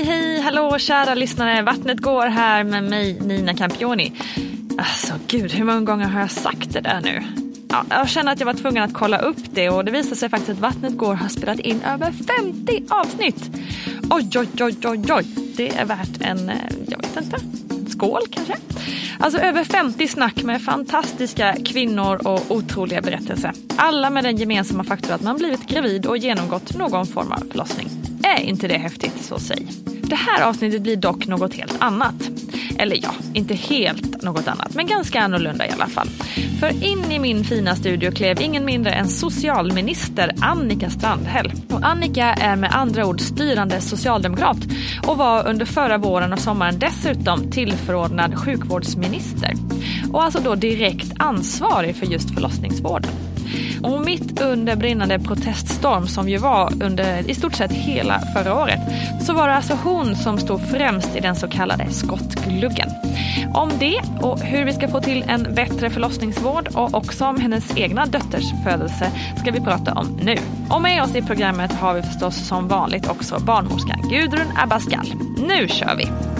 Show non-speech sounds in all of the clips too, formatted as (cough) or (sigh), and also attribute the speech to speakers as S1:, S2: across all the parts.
S1: Hej, hej, hallå kära lyssnare. Vattnet går här med mig Nina Campioni. Alltså gud, hur många gånger har jag sagt det där nu? Ja, jag känner att jag var tvungen att kolla upp det och det visar sig faktiskt att Vattnet går har spelat in över 50 avsnitt. Oj, oj, oj, oj, oj. Det är värt en, eh, jag vet inte, skål kanske? Alltså över 50 snack med fantastiska kvinnor och otroliga berättelser. Alla med den gemensamma faktorn att man blivit gravid och genomgått någon form av förlossning. Är inte det häftigt, så säg. Det här avsnittet blir dock något helt annat. Eller ja, inte helt något annat, men ganska annorlunda i alla fall. För in i min fina studio klev ingen mindre än socialminister Annika Strandhäll. Och Annika är med andra ord styrande socialdemokrat och var under förra våren och sommaren dessutom tillförordnad sjukvårdsminister. Och alltså då direkt ansvarig för just förlossningsvården. Och mitt under brinnande proteststorm som ju var under i stort sett hela förra året så var det alltså hon som stod främst i den så kallade skottgluggen. Om det och hur vi ska få till en bättre förlossningsvård och också om hennes egna dötters födelse ska vi prata om nu. Och med oss i programmet har vi förstås som vanligt också barnmorskan Gudrun Abascal. Nu kör vi!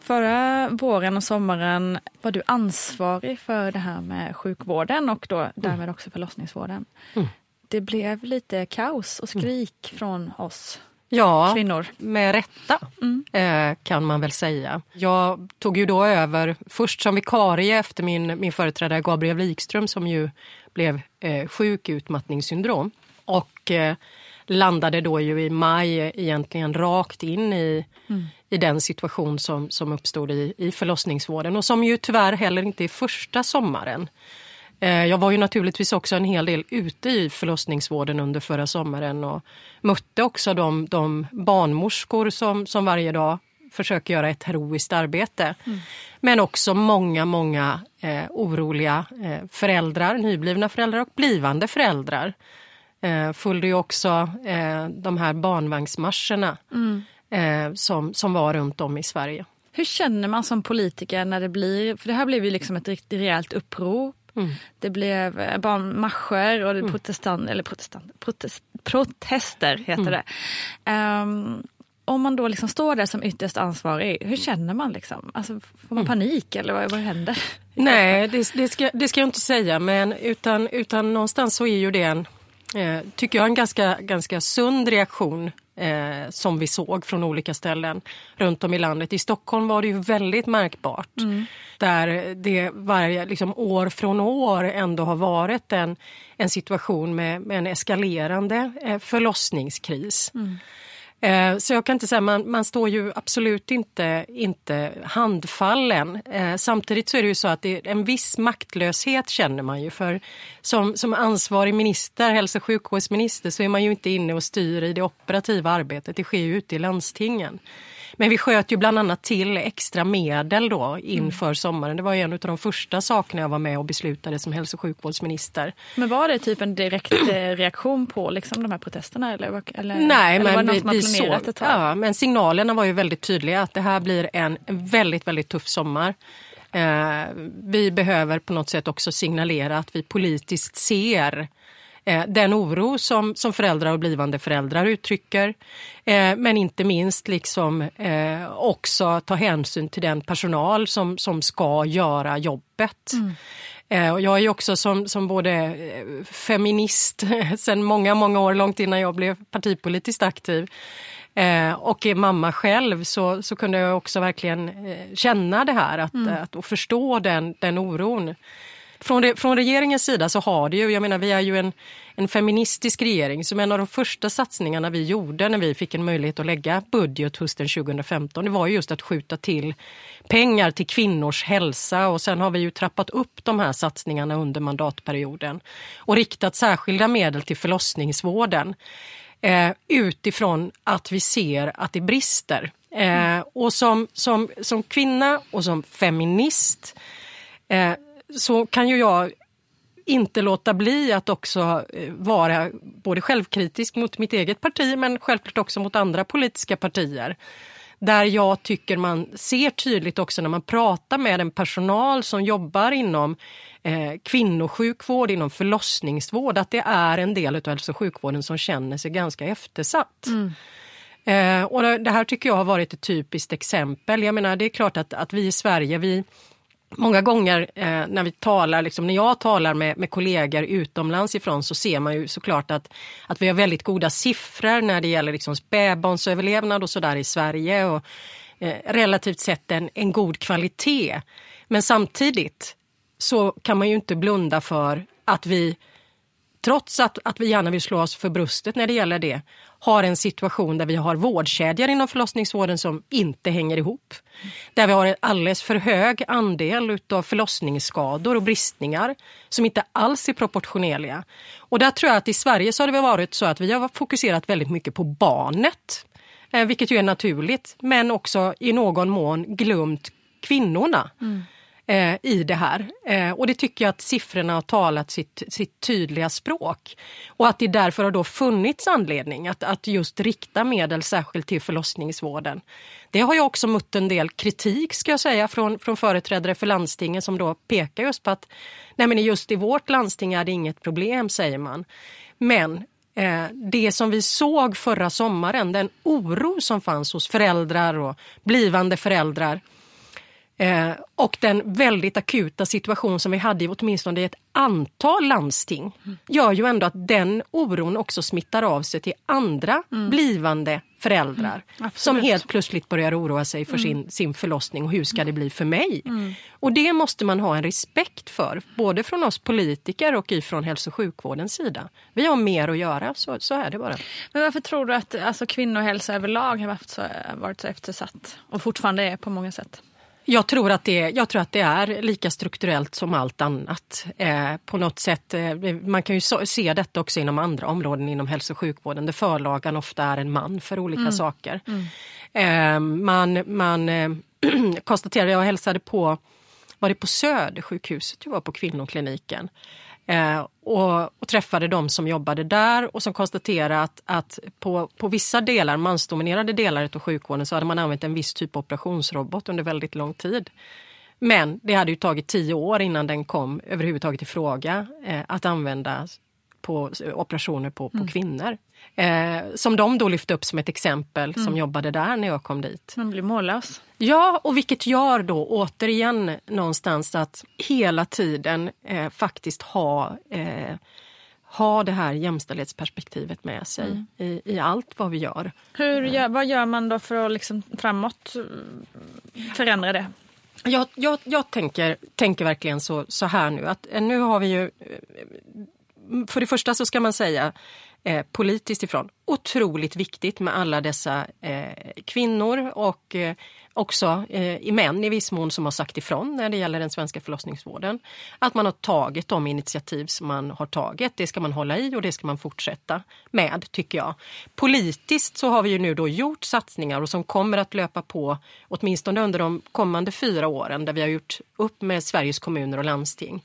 S1: förra våren och sommaren var du ansvarig för det här med sjukvården och då därmed också förlossningsvården. Det blev lite kaos och skrik från oss
S2: ja
S1: kvinnor.
S2: med rätta eh, kan man väl säga. Jag tog ju då över först som vikarie efter min, min företrädare Gabriel Wikström som ju blev eh, sjuk i utmattningssyndrom. Och eh, landade då ju i maj egentligen rakt in i, i den situation som, som uppstod i, i förlossningsvården och som ju tyvärr heller inte är första sommaren. Eh, Jag var ju naturligtvis också en hel del ute i förlossningsvården under förra sommaren och mötte också de, de barnmorskor som, som varje dag försöker göra ett heroiskt arbete. Men också många, många eh, oroliga eh, föräldrar, nyblivna föräldrar och blivande föräldrar. Eh, följde ju också eh, de här barnvagnsmarscherna eh, som, som var runt om i Sverige.
S1: Hur känner man som politiker när det blir, för det här blev ju liksom ett riktigt rejält upprop. Det blev eh, barnmarscher och det protestant, eller protestant, protest, protester heter det. Ehm, om man då liksom står där som ytterst ansvarig, hur känner man? Liksom? Alltså, får man panik eller vad, vad händer?
S2: Nej, det, det, ska, det ska jag inte säga, men utan, utan någonstans så är ju det en, eh, tycker jag, en ganska, ganska sund reaktion eh, som vi såg från olika ställen runt om i landet. I Stockholm var det ju väldigt märkbart. Mm. Där det varje, liksom, år från år ändå har varit en, en situation med, med en eskalerande eh, förlossningskris. Mm. Eh, så jag kan inte säga, man, man står ju absolut inte, inte handfallen. Eh, samtidigt så är det ju så att det, en viss maktlöshet känner man ju för som, som ansvarig minister, hälso och sjukvårdsminister så är man ju inte inne och styr i det operativa arbetet, det sker ju ute i landstingen. Men vi sköt ju bland annat till extra medel då inför mm. sommaren. Det var en av de första sakerna jag var med och beslutade som hälso och sjukvårdsminister.
S1: Men var det typ en direkt eh, reaktion på liksom de här protesterna? Eller, eller,
S2: Nej,
S1: eller
S2: men vi, vi såg, ja, men signalerna var ju väldigt tydliga att det här blir en väldigt, väldigt tuff sommar. Eh, vi behöver på något sätt också signalera att vi politiskt ser eh, den oro som, som föräldrar och blivande föräldrar uttrycker. Eh, men inte minst liksom, eh, också ta hänsyn till den personal som, som ska göra jobbet. Mm. Eh, och jag är också som, som både eh, feminist (laughs) sedan många, många år, långt innan jag blev partipolitiskt aktiv, och mamma själv så, så kunde jag också verkligen känna det här att, mm. att, och förstå den, den oron. Från, det, från regeringens sida så har det ju, jag menar vi är ju en, en feministisk regering som en av de första satsningarna vi gjorde när vi fick en möjlighet att lägga budget hösten 2015 det var just att skjuta till pengar till kvinnors hälsa och sen har vi ju trappat upp de här satsningarna under mandatperioden och riktat särskilda medel till förlossningsvården eh, utifrån att vi ser att det brister. Eh, och som, som, som kvinna och som feminist eh, så kan ju jag inte låta bli att också eh, vara både självkritisk mot mitt eget parti men självklart också mot andra politiska partier. Där jag tycker man ser tydligt också när man pratar med en personal som jobbar inom eh, kvinnosjukvård, inom förlossningsvård, att det är en del av hälso och sjukvården som känner sig ganska eftersatt. Mm. Eh, och det här tycker jag har varit ett typiskt exempel. Jag menar, det är klart att, att vi i Sverige, vi Många gånger eh, när vi talar, liksom, när jag talar med, med kollegor utomlands ifrån så ser man ju såklart att, att vi har väldigt goda siffror när det gäller liksom spädbarnsöverlevnad och sådär i Sverige och eh, relativt sett en, en god kvalitet. Men samtidigt så kan man ju inte blunda för att vi, trots att, att vi gärna vill slå oss för bröstet när det gäller det, har en situation där vi har vårdkedjor inom förlossningsvården som inte hänger ihop. Där vi har en alldeles för hög andel av förlossningsskador och bristningar som inte alls är proportionerliga. Och där tror jag att i Sverige så har det varit så att vi har fokuserat väldigt mycket på barnet, eh, vilket ju är naturligt, men också i någon mån glömt kvinnorna. Mm eh, i det här. Eh, och det tycker jag att siffrorna har talat sitt, sitt tydliga språk. Och att det därför har då funnits anledning att, att just rikta medel särskilt till förlossningsvården. Det har jag också mött en del kritik ska jag säga från, från företrädare för landstingen som då pekar just på att nej men just i vårt landsting är det inget problem säger man. Men eh, det som vi såg förra sommaren, den oro som fanns hos föräldrar och blivande föräldrar Eh, och den väldigt akuta situation som vi hade i åtminstone ett antal landsting gör ju ändå att den oron också smittar av sig till andra mm. blivande föräldrar mm, som helt plötsligt börjar oroa sig för mm. sin, sin förlossning och hur ska det bli för mig? Mm. Och det måste man ha en respekt för, både från oss politiker och ifrån hälso och sjukvårdens sida. Vi har mer att göra, så, så är det bara.
S1: Men varför tror du att alltså, kvinnohälsa överlag har varit så, varit så eftersatt och fortfarande är på många sätt?
S2: Jag tror, att det, jag tror att det är lika strukturellt som allt annat. Eh, på något sätt, eh, man kan ju so se detta också inom andra områden inom hälso och sjukvården där förlagan ofta är en man för olika mm. saker. Mm. Eh, man man eh, (clears throat) konstaterade, jag hälsade på, var det på Södersjukhuset, jag var på kvinnokliniken. Eh, och, och, träffade de som jobbade där och som konstaterade att, att på, på vissa delar, mansdominerade delar av sjukvården så hade man använt en viss typ av operationsrobot under väldigt lång tid. Men det hade ju tagit tio år innan den kom överhuvudtaget i fråga eh, att använda på operationer på, på kvinnor. Eh, som de då lyfte upp som ett exempel som jobbade där när jag kom dit.
S1: Man blir mållös.
S2: Ja, och vilket gör då återigen någonstans att hela tiden eh, faktiskt ha, eh, ha det här jämställdhetsperspektivet med sig i, i allt vad vi gör.
S1: Hur gör, vad gör man då för att liksom framåt eh, förändra det?
S2: Jag, jag, jag tänker, tänker verkligen så, så här nu att eh, nu har vi ju... eh, För det första så ska man säga eh, politiskt ifrån otroligt viktigt med alla dessa eh, kvinnor och eh, också eh, män i viss mån som har sagt ifrån när det gäller den svenska förlossningsvården. Att man har tagit de initiativ som man har tagit. Det ska man hålla i och det ska man fortsätta med tycker jag. Politiskt så har vi ju nu då gjort satsningar och som kommer att löpa på åtminstone under de kommande fyra åren där vi har gjort upp med Sveriges kommuner och landsting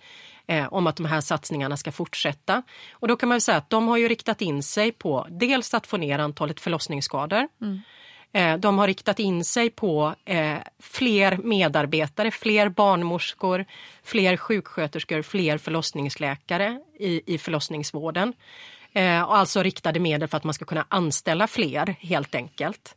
S2: eh, om att de här satsningarna ska fortsätta. Och då kan man säga att de har ju riktat in sig på dels att få ner antalet förlossningsskador. Eh, De har riktat in sig på eh, fler medarbetare, fler barnmorskor, fler sjuksköterskor, fler förlossningsläkare i, i förlossningsvården. Eh, och alltså riktade medel för att man ska kunna anställa fler helt enkelt.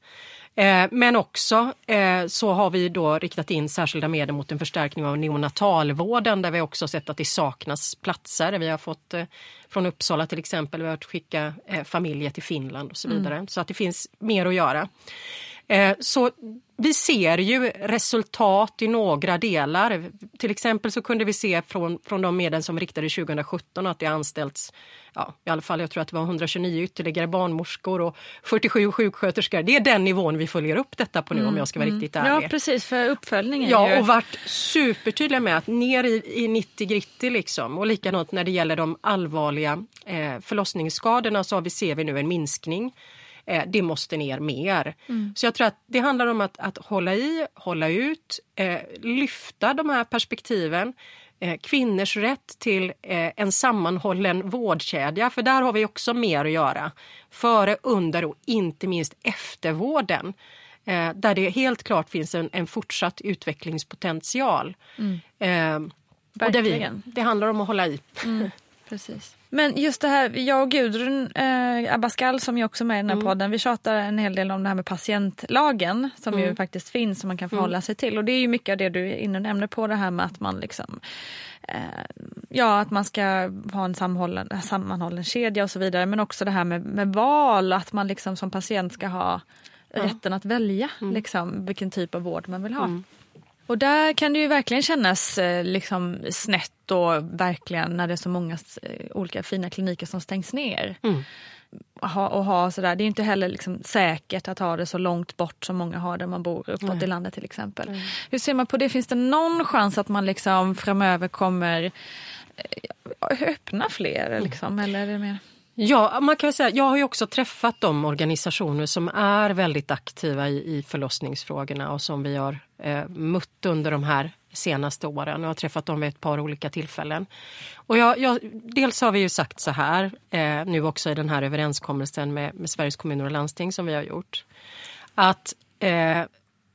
S2: Eh, Men också eh, så har vi då riktat in särskilda medel mot en förstärkning av neonatalvården där vi också sett att det saknas platser. Vi har fått eh, från Uppsala till exempel, vi har fått skicka familjer till Finland och så vidare. Så att det finns mer att göra. Eh, Så vi ser ju resultat i några delar. Till exempel så kunde vi se från, från de medel som riktade 2017 att det anställts, ja, i alla fall jag tror att det var 129 ytterligare barnmorskor och 47 sjuksköterskor. Det är den nivån vi följer upp detta på nu om jag ska vara riktigt ärlig.
S1: Ja precis, för uppföljningen
S2: Ja,
S1: ju...
S2: och varit supertydliga med att ner i, i 90 gritti liksom. Och likadant när det gäller de allvarliga eh, förlossningsskadorna så har vi, ser vi nu en minskning. Eh, det måste ner mer. Så jag tror att det handlar om att, att hålla i, hålla ut, eh, lyfta de här perspektiven. Eh, kvinnors rätt till eh, en sammanhållen vårdkedja, för där har vi också mer att göra. Före, under och inte minst eftervården. Eh, där det helt klart finns en, en fortsatt utvecklingspotential. Eh, och där vi, det handlar om att hålla i. (laughs)
S1: Precis. Men just det här, jag och Gudrun eh, Abascal som är också med i den här podden, vi tjatar en hel del om det här med patientlagen som ju faktiskt finns som man kan förhålla sig till. Och det är ju mycket av det du nämner på det här med att man liksom eh, Ja, att man ska ha en sammanhållen, sammanhållen kedja och så vidare. Men också det här med, med val, att man liksom som patient ska ha rätten att välja liksom, vilken typ av vård man vill ha. Och där kan det ju verkligen kännas eh, liksom snett och verkligen när det är så många eh, olika fina kliniker som stängs ner. Ha, och ha sådär. Det är inte heller liksom säkert att ha det så långt bort som många har där man bor uppåt i landet till exempel. Hur ser man på det? Finns det någon chans att man liksom framöver kommer eh, öppna fler? Liksom, eller är det mer?
S2: Ja, man kan säga, jag har ju också träffat de organisationer som är väldigt aktiva i, i förlossningsfrågorna och som vi har eh, mött under de här senaste åren. Jag har träffat dem vid ett par olika tillfällen. Och jag, jag, dels har vi ju sagt så här, eh, nu också i den här överenskommelsen med, med Sveriges kommuner och landsting som vi har gjort, att eh,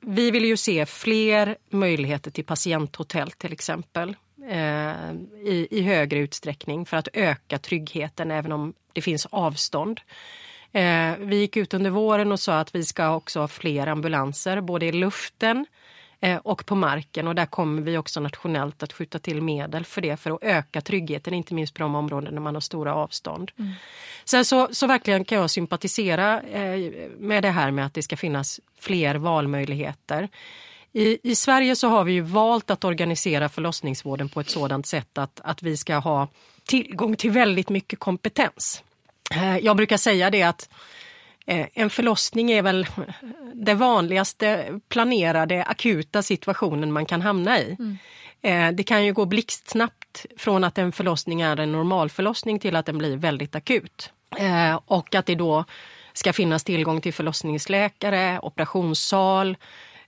S2: vi vill ju se fler möjligheter till patienthotell till exempel eh, i, i högre utsträckning för att öka tryggheten även om det finns avstånd. Eh, vi gick ut under våren och sa att vi ska också ha fler ambulanser både i luften eh, och på marken och där kommer vi också nationellt att skjuta till medel för det för att öka tryggheten, inte minst på de områden där man har stora avstånd. Sen så, så verkligen kan jag sympatisera eh, med det här med att det ska finnas fler valmöjligheter. I, I Sverige så har vi ju valt att organisera förlossningsvården på ett sådant sätt att, att vi ska ha tillgång till väldigt mycket kompetens. Eh, Jag brukar säga det att eh, en förlossning är väl det vanligaste planerade akuta situationen man kan hamna i. Eh, Det kan ju gå blixtsnabbt från att en förlossning är en normalförlossning till att den blir väldigt akut. Och att det då ska finnas tillgång till förlossningsläkare, operationssal.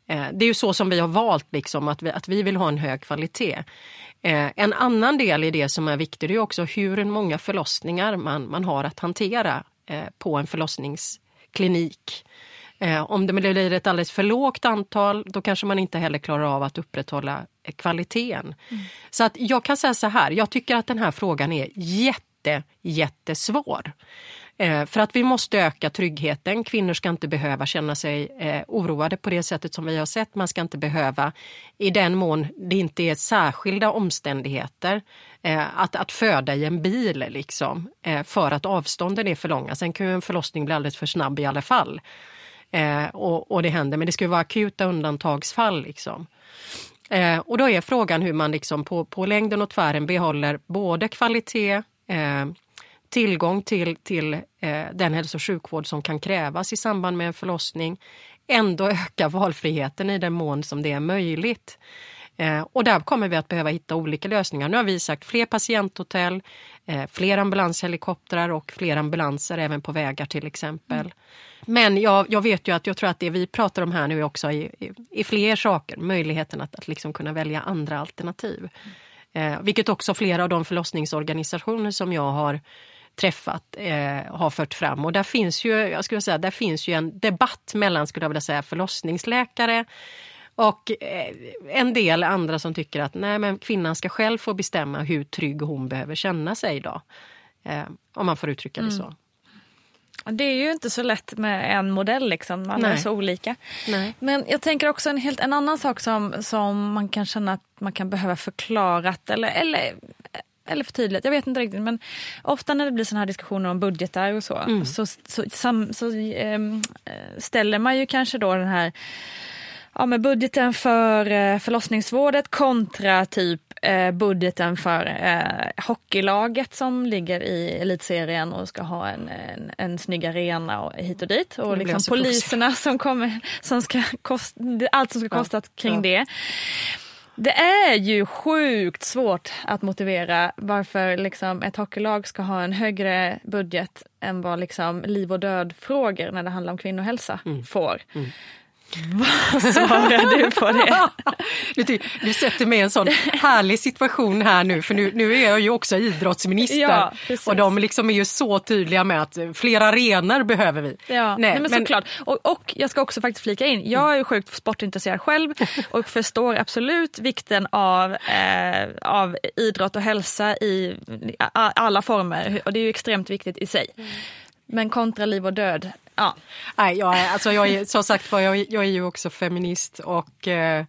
S2: Eh, Det är ju så som vi har valt, liksom, att, vi, att vi vill ha en hög kvalitet. Eh, En annan del i det som är viktigt är också hur många förlossningar man, man har att hantera eh, på en förlossningsklinik. Om det blir ett alldeles för lågt antal då kanske man inte heller klarar av att upprätthålla kvaliteten. Så att jag kan säga så här, jag tycker att den här frågan är jätte, jättesvår. Eh, för att vi måste öka tryggheten. Kvinnor ska inte behöva känna sig eh, oroade på det sättet som vi har sett. Man ska inte behöva, i den mån det inte är särskilda omständigheter, eh, att, att föda i en bil liksom, eh, för att avstånden är för långa. Sen kan ju en förlossning bli alldeles för snabb i alla fall. Eh, och, och, det händer, men det ska vara akuta undantagsfall. Liksom. Eh, och då är frågan hur man liksom på, på längden och tvären behåller både kvalitet, eh, tillgång till, till eh, den hälso och sjukvård som kan krävas i samband med en förlossning, ändå (laughs) öka valfriheten i den mån som det är möjligt. Eh, och där kommer vi att behöva hitta olika lösningar. Nu har vi sagt fler patienthotell, eh, fler ambulanshelikoptrar och fler ambulanser även på vägar till exempel. Mm. Men jag, jag, vet ju att jag tror att det vi pratar om här nu är också i, i, i fler saker, möjligheten att, att liksom kunna välja andra alternativ. Eh, vilket också flera av de förlossningsorganisationer som jag har träffat eh, har fört fram. Och där finns ju, jag skulle säga, där finns ju en debatt mellan skulle jag vilja säga, förlossningsläkare och eh, en del andra som tycker att nej, men kvinnan ska själv få bestämma hur trygg hon behöver känna sig idag. Eh, om man får uttrycka det mm. så.
S1: Det är ju inte så lätt med en modell, liksom. alla är så olika. Nej. Men jag tänker också en helt en annan sak som, som man kan känna att man kan behöva förklarat eller, eller eller förtydligat, jag vet inte riktigt. Men ofta när det blir såna här diskussioner om budgetar och så, mm. så, så, så, så ähm, ställer man ju kanske då den här ja, med budgeten för eh, förlossningsvårdet kontra typ eh, budgeten för hockeylaget som ligger i elitserien och ska ha en, en, en snygg arena och hit och dit. Och liksom poliserna som kommer, som ska kosta, allt som ska kosta ja. kring ja. det. Det är ju sjukt svårt att motivera varför liksom ett hockeylag ska ha en högre budget än vad liksom liv och död frågor när det handlar om kvinnohälsa mm. får. Mm. Vad svarar du på det? (laughs)
S2: Du, du sätter mig i en sån härlig situation här nu för nu, nu är jag ju också idrottsminister ja, och de liksom är ju så tydliga med att fler arenor behöver vi.
S1: Ja, nej, nej men, men såklart. Och, och jag ska också faktiskt flika in, jag är sjukt sportintresserad själv (laughs) och förstår absolut vikten av, eh, av idrott och hälsa i alla former och det är ju extremt viktigt i sig. Men kontra liv och död, ja.
S2: Nej, jag är, alltså jag är, som sagt jag, jag är ju också feminist och eh,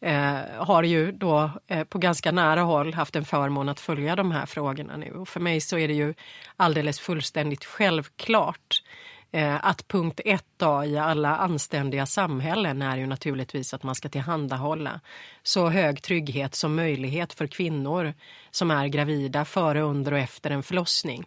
S2: eh, har ju då eh, på ganska nära håll haft en förmån att följa de här frågorna nu. Och för mig så är det ju alldeles fullständigt självklart eh, att punkt ett då i alla anständiga samhällen är ju naturligtvis att man ska tillhandahålla så hög trygghet som möjlighet för kvinnor som är gravida före, under och efter en förlossning.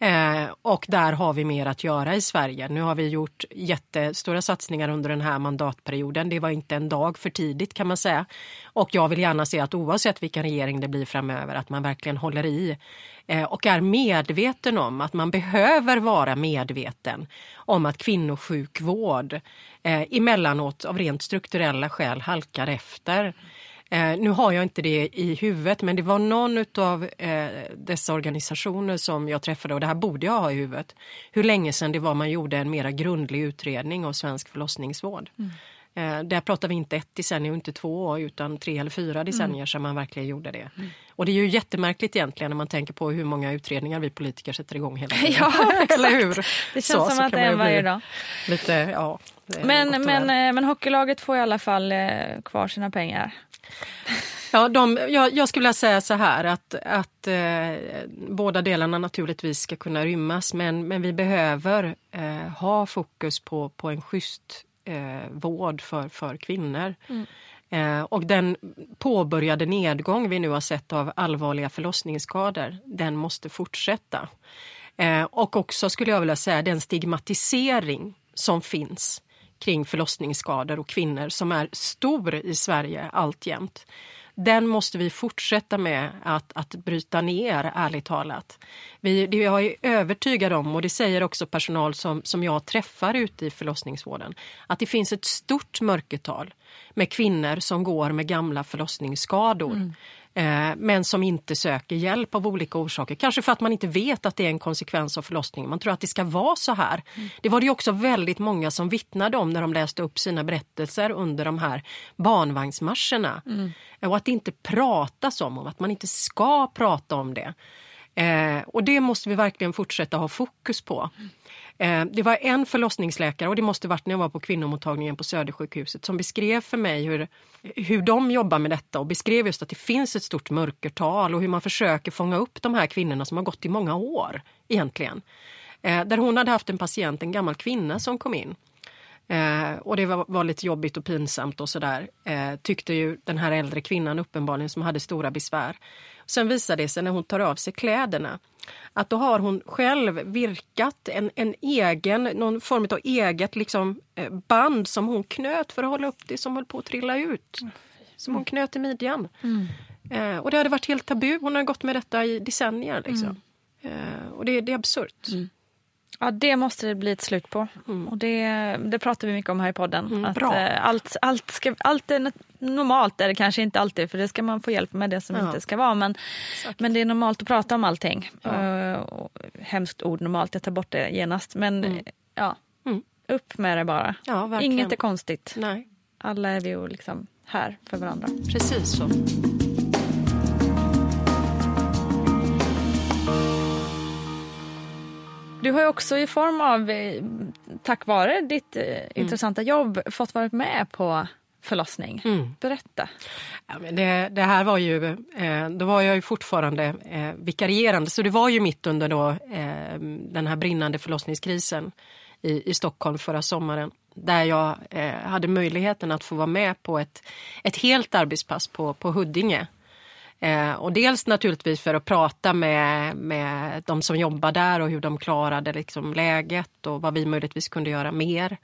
S2: Eh, och där har vi mer att göra i Sverige. Nu har vi gjort jättestora satsningar under den här mandatperioden. Det var inte en dag för tidigt kan man säga. Och jag vill gärna se att oavsett vilken regering det blir framöver att man verkligen håller i eh, och är medveten om att man behöver vara medveten om att kvinnosjukvård eh, emellanåt av rent strukturella skäl halkar efter. Eh, nu har jag inte det i huvudet men det var någon av eh, dessa organisationer som jag träffade och det här borde jag ha i huvudet. Hur länge sedan det var man gjorde en mera grundlig utredning av svensk förlossningsvård. Mm. Eh, där pratar vi inte ett decennium, inte två utan tre eller fyra decennier mm. sedan man verkligen gjorde det. Mm. Och det är ju jättemärkligt egentligen när man tänker på hur många utredningar vi politiker sätter igång hela (laughs) tiden.
S1: Ja, (laughs) Eller hur? Det känns så, som så att det är varje dag.
S2: Lite, ja,
S1: men, men, eh, men hockeylaget får i alla fall eh, kvar sina pengar.
S2: Ja, de, jag, jag skulle vilja säga så här att, att eh, båda delarna naturligtvis ska kunna rymmas men, men vi behöver eh, ha fokus på, på en schysst eh, vård för, för kvinnor. Mm. Eh, och den påbörjade nedgång vi nu har sett av allvarliga förlossningsskador, den måste fortsätta. Eh, och också skulle jag vilja säga den stigmatisering som finns kring förlossningsskador och kvinnor som är stor i Sverige alltjämt. Den måste vi fortsätta med att, att bryta ner, ärligt talat. Vi, det jag är övertygad om, och det säger också personal som, som jag träffar ute i förlossningsvården, att det finns ett stort mörkertal med kvinnor som går med gamla förlossningsskador. Mm. Eh, men som inte söker hjälp av olika orsaker. Kanske för att man inte vet att det är en konsekvens av förlossningen. Man tror att det ska vara så här. Mm. Det var det också väldigt många som vittnade om när de läste upp sina berättelser under de här barnvagnsmarscherna. Mm. Och att det inte pratas om, och att man inte ska prata om det. Eh, och det måste vi verkligen fortsätta ha fokus på. Eh, Eh, det var en förlossningsläkare, och det måste varit när jag var på kvinnomottagningen på Södersjukhuset, som beskrev för mig hur, hur de jobbar med detta och beskrev just att det finns ett stort mörkertal och hur man försöker fånga upp de här kvinnorna som har gått i många år egentligen. Eh, där hon hade haft en patient, en gammal kvinna som kom in. Eh, och det var, var, lite jobbigt och pinsamt och sådär, eh, tyckte ju den här äldre kvinnan uppenbarligen som hade stora besvär. Sen visade det sig när hon tar av sig kläderna att då har hon själv virkat en, en egen, någon form av eget liksom, eh, band som hon knöt för att hålla upp det som höll på att trilla ut. Som hon knöt i midjan. Mm. Eh, och det hade varit helt tabu. Hon har gått med detta i decennier. Liksom. Mm. Eh, och det, det är absurt. Mm.
S1: Ja, det måste det bli ett slut på. Mm. Och det, det pratar vi mycket om här i podden.
S2: Mm,
S1: att. Eh, allt, allt, ska, allt är normalt, är det kanske inte alltid, för det ska man få hjälp med det som ja. inte ska vara. Men, men det är normalt att prata om allting. Ja. Uh, hemskt ord normalt, jag tar bort det genast. Men mm. ja, mm. upp med det bara.
S2: Ja,
S1: Inget är konstigt.
S2: Nej.
S1: Alla är vi ju liksom här för varandra.
S2: Precis så.
S1: Du har ju också i form av, eh, tack vare ditt eh, mm. intressanta jobb, fått vara med på förlossning. Mm. Berätta.
S2: Ja, men det, det, här var ju, eh, då var jag ju fortfarande eh, vikarierande så det var ju mitt under då, eh, den här brinnande förlossningskrisen i, i Stockholm förra sommaren. Där jag eh, hade möjligheten att få vara med på ett, ett helt arbetspass på, på Huddinge Eh, och dels naturligtvis för att prata med, med de som jobbar där och hur de klarade liksom läget och vad vi möjligtvis kunde göra mer.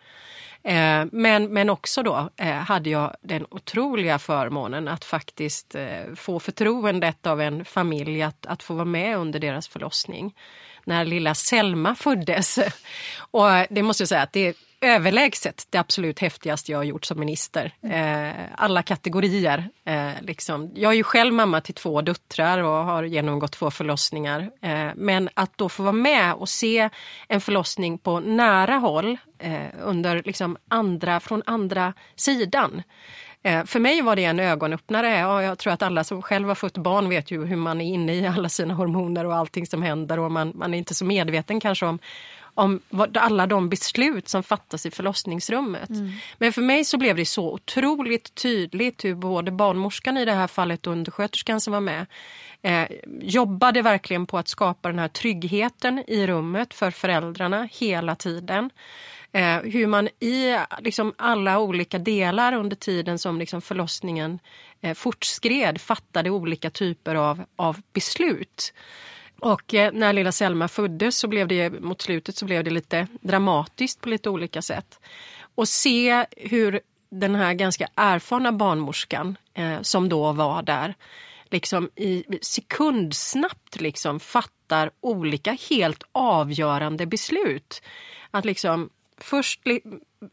S2: Eh, men, men också då eh, hade jag den otroliga förmånen att faktiskt eh, få förtroendet av en familj att, att få vara med under deras förlossning när lilla Selma föddes. (laughs) Och det måste jag säga att det överlägset det absolut häftigaste jag har gjort som minister. Eh, alla kategorier. Eh, liksom. Jag är ju själv mamma till två döttrar och har genomgått två förlossningar. Eh, men att då få vara med och se en förlossning på nära håll eh, under liksom andra, från andra sidan. Eh, för mig var det en ögonöppnare. Jag tror att alla som själv har fått barn vet ju hur man är inne i alla sina hormoner och allting som händer och man, man är inte så medveten kanske om om alla de beslut som fattas i förlossningsrummet. Mm. Men för mig så blev det så otroligt tydligt hur både barnmorskan i det här fallet och undersköterskan som var med eh, jobbade verkligen på att skapa den här tryggheten i rummet för föräldrarna hela tiden. Eh, hur man i liksom, alla olika delar under tiden som liksom, förlossningen eh, fortskred fattade olika typer av, av beslut. Och eh, när lilla Selma föddes så blev det mot slutet så blev det lite dramatiskt på lite olika sätt. Och se hur den här ganska erfarna barnmorskan eh, som då var där liksom i sekundsnabbt liksom fattar olika helt avgörande beslut. Att liksom först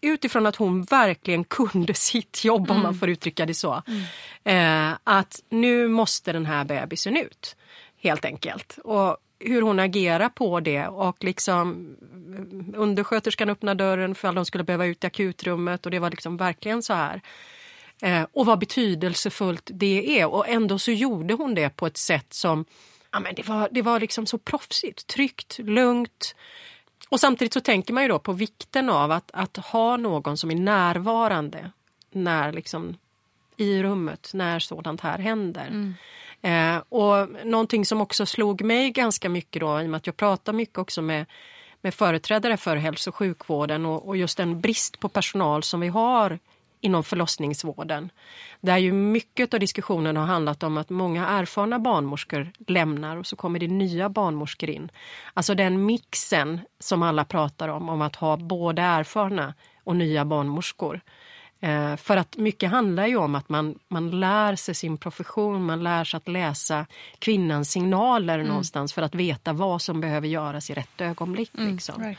S2: utifrån att hon verkligen kunde sitt jobb mm. om man mm. får uttrycka det så. Mm. Eh, att nu måste den här bebisen ut helt enkelt. Och hur hon agerar på det och liksom eh, undersköterskan öppnar dörren för att de skulle behöva ut i akutrummet och det var liksom verkligen så här. Eh, och vad betydelsefullt det är och ändå så gjorde hon det på ett sätt som ja, men det, var, det var liksom så proffsigt, tryggt, lugnt. Och samtidigt så tänker man ju då på vikten av att, att ha någon som är närvarande när liksom i rummet när sådant här händer. Mm. Eh, och någonting som också slog mig ganska mycket då, i och med att jag pratar mycket också med, med företrädare för hälso och sjukvården och, och just den brist på personal som vi har inom förlossningsvården. Där ju mycket av diskussionen har handlat om att många erfarna barnmorskor lämnar och så kommer det nya barnmorskor in. Alltså den mixen som alla pratar om, om att ha både erfarna och nya barnmorskor. Eh, för att mycket handlar ju om att man, man lär sig sin profession, man lär sig att läsa kvinnans signaler mm. någonstans för att veta vad som behöver göras i rätt ögonblick. Mm, liksom.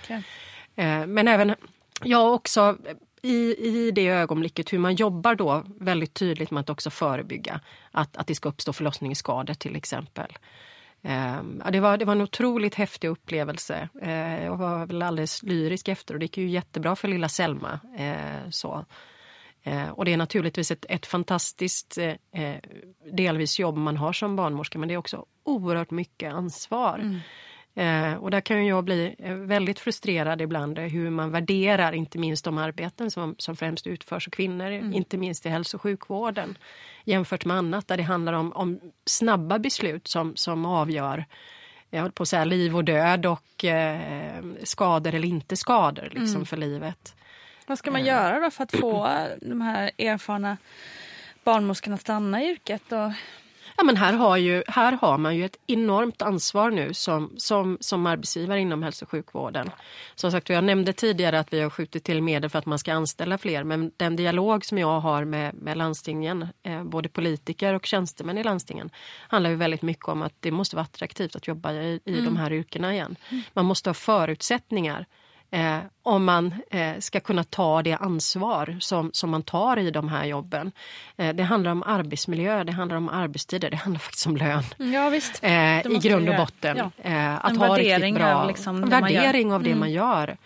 S2: eh, men även jag också i, i det ögonblicket hur man jobbar då väldigt tydligt med att också förebygga att, att det ska uppstå förlossningsskador till exempel. Eh, det, var, det var en otroligt häftig upplevelse. Eh, jag var väl alldeles lyrisk efter och det gick ju jättebra för lilla Selma. Eh, så. Eh, och det är naturligtvis ett, ett fantastiskt eh, eh, delvis jobb man har som barnmorska men det är också oerhört mycket ansvar. Mm. Eh, och där kan jag bli eh, väldigt frustrerad ibland hur man värderar inte minst de arbeten som, som främst utförs av kvinnor, mm. inte minst i hälso och sjukvården jämfört med annat där det handlar om, om snabba beslut som, som avgör jag höll på att säga liv och död och eh, skador eller inte skador liksom, mm. för livet.
S1: Vad ska man eh. göra då för att få de här erfarna barnmorskorna att stanna i yrket? Och
S2: Ja, men här, har ju, här har man ju ett enormt ansvar nu som, som, som arbetsgivare inom hälso och sjukvården. Som sagt, jag nämnde tidigare att vi har skjutit till medel för att man ska anställa fler men den dialog som jag har med, med landstingen, eh, både politiker och tjänstemän i landstingen handlar ju väldigt mycket om att det måste vara attraktivt att jobba i, i mm. de här yrkena igen. Man måste ha förutsättningar Eh, om man eh, ska kunna ta det ansvar som, som man tar i de här jobben. Eh, det handlar om arbetsmiljö, det handlar om arbetstider, det handlar faktiskt om lön.
S1: Mm, ja, visst.
S2: Eh, I grund och botten. Ja. Eh, att
S1: en
S2: ha
S1: värdering
S2: bra,
S1: av liksom
S2: värdering av det mm. man gör.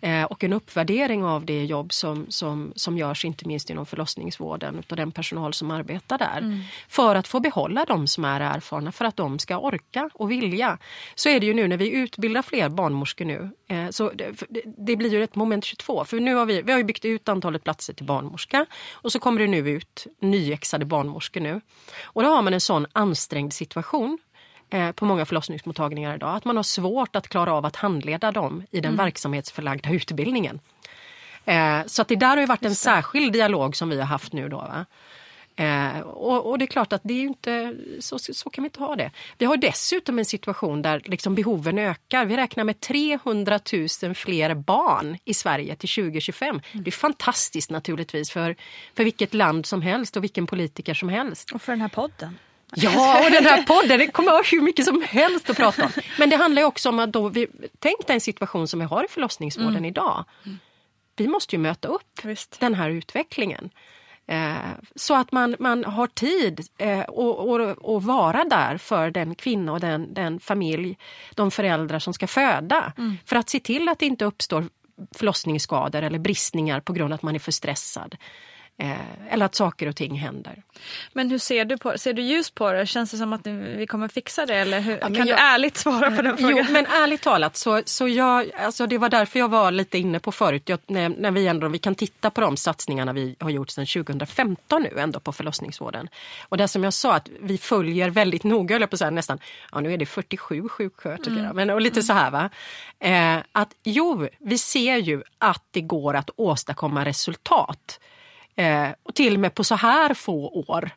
S2: Eh, och en uppvärdering av det jobb som, som, som görs inte minst inom förlossningsvården av den personal som arbetar där. Mm. För att få behålla de som är erfarna, för att de ska orka och vilja. Så är det ju nu när vi utbildar fler barnmorskor nu. Eh, så det, det, blir ju ett moment 22. För nu har vi, vi har byggt ut antalet platser till barnmorska och så kommer det nu ut nyexade barnmorskor nu. Och då har man en sån ansträngd situation på många förlossningsmottagningar idag. Att man har svårt att klara av att handleda dem i den mm. verksamhetsförlagda utbildningen. Eh, så att det där har ju varit en särskild dialog som vi har haft nu. Då, va? Eh, och, och, det är klart att det är inte, så, så kan vi inte ha det. Vi har dessutom en situation där liksom behoven ökar. Vi räknar med 300 000 fler barn i Sverige till 2025. Mm. Det är fantastiskt naturligtvis för, för vilket land som helst och vilken politiker som helst.
S1: Och för den här podden.
S2: Ja, och den här podden, det kommer att hur mycket som helst att prata om. Men det handlar också om att då vi, tänk den situation som vi har i förlossningsvården mm. idag. Vi måste ju möta upp Visst. den här utvecklingen. Eh, så att man, man har tid eh, och, och, och, vara där för den kvinna och den, den familj, de föräldrar som ska föda. Mm. För att se till att det inte uppstår förlossningsskador eller bristningar på grund av att man är för stressad. Eh, eller att saker och ting händer.
S1: Men hur ser du på det? Ser du ljus på det? Känns det som att vi kommer fixa det? Eller hur? Ja, kan jag, du ärligt svara på den frågan?
S2: Jo, men ärligt talat så, så jag, alltså det var därför jag var lite inne på förut. Jag, när, när, vi ändå, vi kan titta på de satsningarna vi har gjort sedan 2015 nu ändå på förlossningsvården. Och det som jag sa att vi följer väldigt noga, eller på så här, nästan, ja nu är det 47 sjuksköterskor, mm. men och lite mm. så här va. Eh, att jo, vi ser ju att det går att åstadkomma resultat Eh, och till och med på så här få år.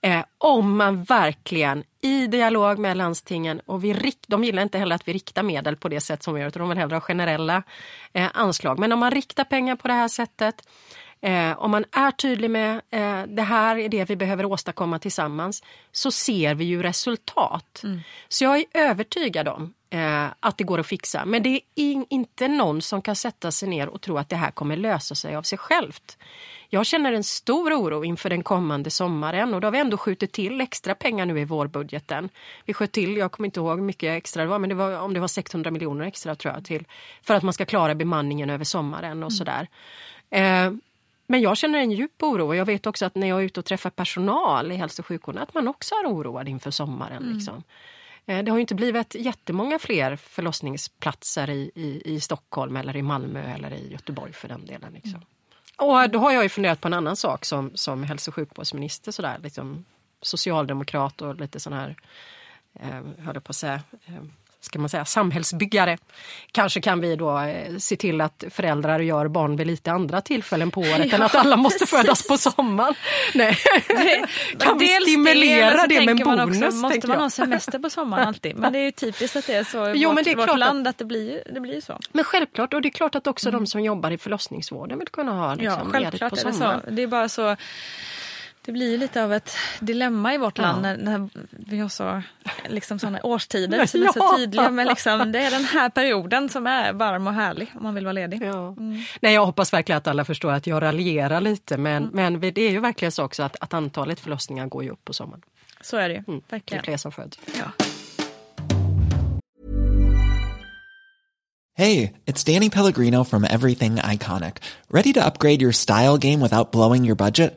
S2: Eh, om man verkligen i dialog med landstingen, och vi rikt, de gillar inte heller att vi riktar medel på det sätt som vi gör, utan de vill hellre ha generella eh, anslag. Men om man riktar pengar på det här sättet, eh, om man är tydlig med eh, det här är det vi behöver åstadkomma tillsammans, så ser vi ju resultat. Mm. Så jag är övertygad om eh, att det går att fixa. Men det är in, inte någon som kan sätta sig ner och tro att det här kommer lösa sig av sig självt. Jag känner en stor oro inför den kommande sommaren och då har vi ändå skjutit till extra pengar nu i vårbudgeten. Vi sköt till, jag kommer inte ihåg hur mycket extra det var, men det var, om det var 600 miljoner extra tror jag till för att man ska klara bemanningen över sommaren och mm. sådär. Eh, men jag känner en djup oro och jag vet också att när jag är ute och träffar personal i hälso och sjukvården att man också är oroad inför sommaren. Mm. Liksom. Eh, det har inte blivit jättemånga fler förlossningsplatser i, i, i Stockholm eller i Malmö eller i Göteborg för den delen. Liksom. Mm. Och då har jag ju funderat på en annan sak som, som hälso och sjukvårdsminister, sådär, liksom, socialdemokrat och lite sån här, eh, jag på att säga, eh, ska man säga, samhällsbyggare. Kanske kan vi då eh, se till att föräldrar gör barn vid lite andra tillfällen på året (laughs) ja, än att alla måste precis. födas på sommaren. (laughs) Nej. Det, (laughs) kan vi stimulera det, det med en bonus?
S1: Också, måste man ha semester på sommaren alltid? Men det är ju typiskt att det är så i jo, vårt, men det är vårt klart land att det blir, det blir så.
S2: Men självklart, och det är klart att också mm. de som jobbar i förlossningsvården vill kunna ha liksom, ja, ledigt på sommaren.
S1: Det är, det är bara så det blir lite av ett dilemma i vårt land när, när vi har så liksom sådana årstider som är så (laughs) tydliga. Men liksom, det är den här perioden som är varm och härlig om man vill vara ledig. Ja.
S2: Mm. Nej, jag hoppas verkligen att alla förstår att jag raljerar lite men, mm. men det är ju verkligen så också att, att antalet förlossningar går ju upp på sommaren.
S1: Så är det ju. Mm.
S2: Det är fler som föds. Ja.
S3: Hey, it's Danny Pellegrino from Everything Iconic. Ready to upgrade your style game without blowing your budget?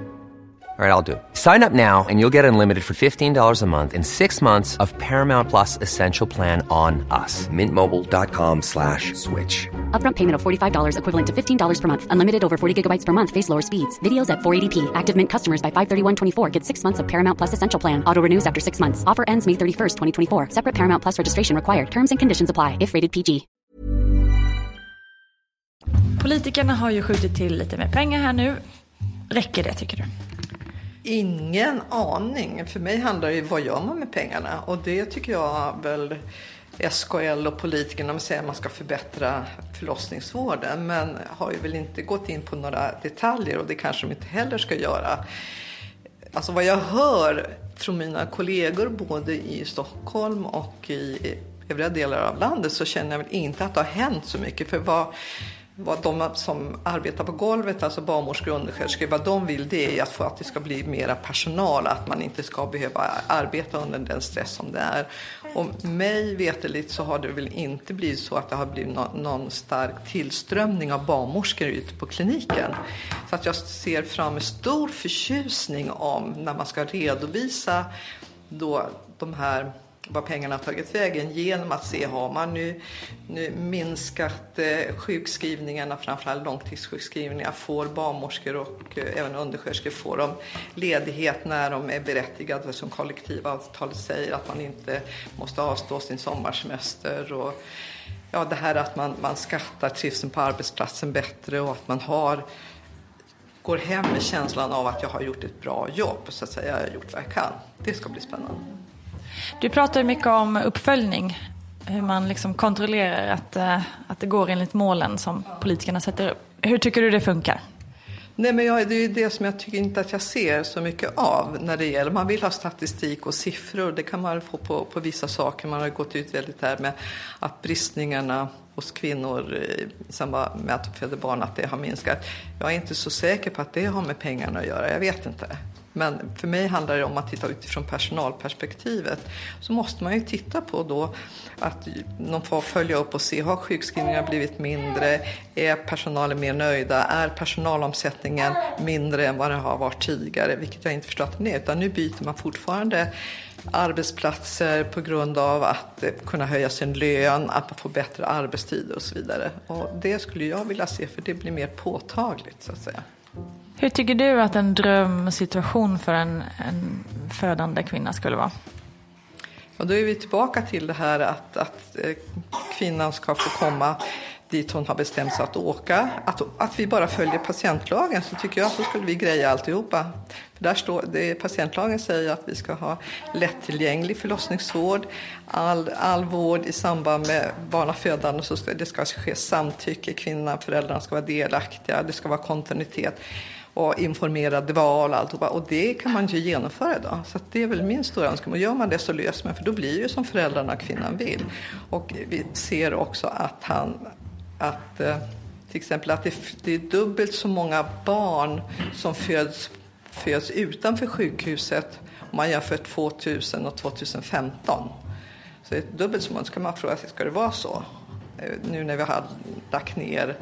S4: All right, I'll do it. Sign up now and you'll get unlimited for $15 a month in six months of Paramount Plus Essential Plan on us. Mintmobile.com slash switch.
S5: Upfront payment of $45 equivalent to $15 per month. Unlimited over 40 gigabytes per month. Face lower speeds. Videos at 480p. Active Mint customers by 531.24 get six months of Paramount Plus Essential Plan. Auto renews after six months. Offer ends May 31st, 2024. Separate Paramount Plus registration required. Terms and conditions apply if rated PG.
S1: Politikerna har ju skjutit till lite mer pengar här nu. Räcker det tycker du?
S6: Ingen aning. För mig handlar det ju vad gör man med pengarna? Och det tycker jag väl SKL och politikerna säger att man ska förbättra förlossningsvården. Men har ju väl inte gått in på några detaljer och det kanske de inte heller ska göra. Alltså vad jag hör från mina kollegor både i Stockholm och i övriga delar av landet så känner jag väl inte att det har hänt så mycket. För vad, vad de som arbetar på golvet, alltså barnmorskor och undersköterskor, vad de vill det är att få att det ska bli mera personal, att man inte ska behöva arbeta under den stress som det är. Och mig veteligt så har det väl inte blivit så att det har blivit någon, någon stark tillströmning av barnmorskor ute på kliniken. Så att jag ser fram med stor förtjusning om när man ska redovisa då de här vad pengarna har tagit vägen genom att se, har man nu, nu minskat eh, sjukskrivningarna, framförallt långtidssjukskrivningar, får barnmorskor och eh, även undersköterskor, får de ledighet när de är berättigade som kollektivavtalet säger att man inte måste avstå sin sommarsemester och ja, det här att man, man skattar trivseln på arbetsplatsen bättre och att man har går hem med känslan av att jag har gjort ett bra jobb, så att säga, jag har gjort vad jag kan. Det ska bli spännande.
S1: Du pratar mycket om uppföljning. Hur man liksom kontrollerar att, eh, att det går enligt målen som politikerna sätter upp. Hur tycker du det funkar?
S6: Nej, men jag, det är ju det som jag tycker inte att jag ser så mycket av när det gäller. Man vill ha statistik och siffror. Det kan man få på, på vissa saker. Man har gått ut väldigt här med att bristningarna hos kvinnor eh, i samband med att de föder barn, att det har minskat. Jag är inte så säker på att det har med pengarna att göra. Jag vet inte. Men för mig handlar det om att titta utifrån personalperspektivet. Så måste man ju titta på då att de får följa upp och se, har sjukskrivningarna blivit mindre? Är personalen mer nöjda? Är personalomsättningen mindre än vad den har varit tidigare? Vilket jag inte förstår att den är, utan nu byter man fortfarande arbetsplatser på grund av att kunna höja sin lön, att få bättre arbetstider och så vidare. Och det skulle jag vilja se, för det blir mer påtagligt så att säga.
S1: Hur tycker du att en drömsituation för en, en födande kvinna skulle vara?
S6: Och då är vi tillbaka till det här att, att eh, kvinnan ska få komma dit hon har bestämt sig att åka, att, att vi bara följer patientlagen så tycker jag att så skulle vi greja alltihopa. För där står, det, patientlagen säger att vi ska ha lättillgänglig förlossningsvård, all, all vård i samband med barnafödande, så ska, det ska ske samtycke, kvinnan, föräldrarna ska vara delaktiga, det ska vara kontinuitet och informerade val och alltihopa. Och det kan man ju genomföra idag. Så det är väl min stora önskan, och Gör man det så löser man, för då blir det ju som föräldrarna och kvinnan vill. Och vi ser också att han, att eh, till exempel att det, det är dubbelt så många barn som föds, föds utanför sjukhuset om man jämför 2000 och 2015. Så det är dubbelt så många. Så kan man fråga sig, ska det vara så? Nu när vi har lagt ner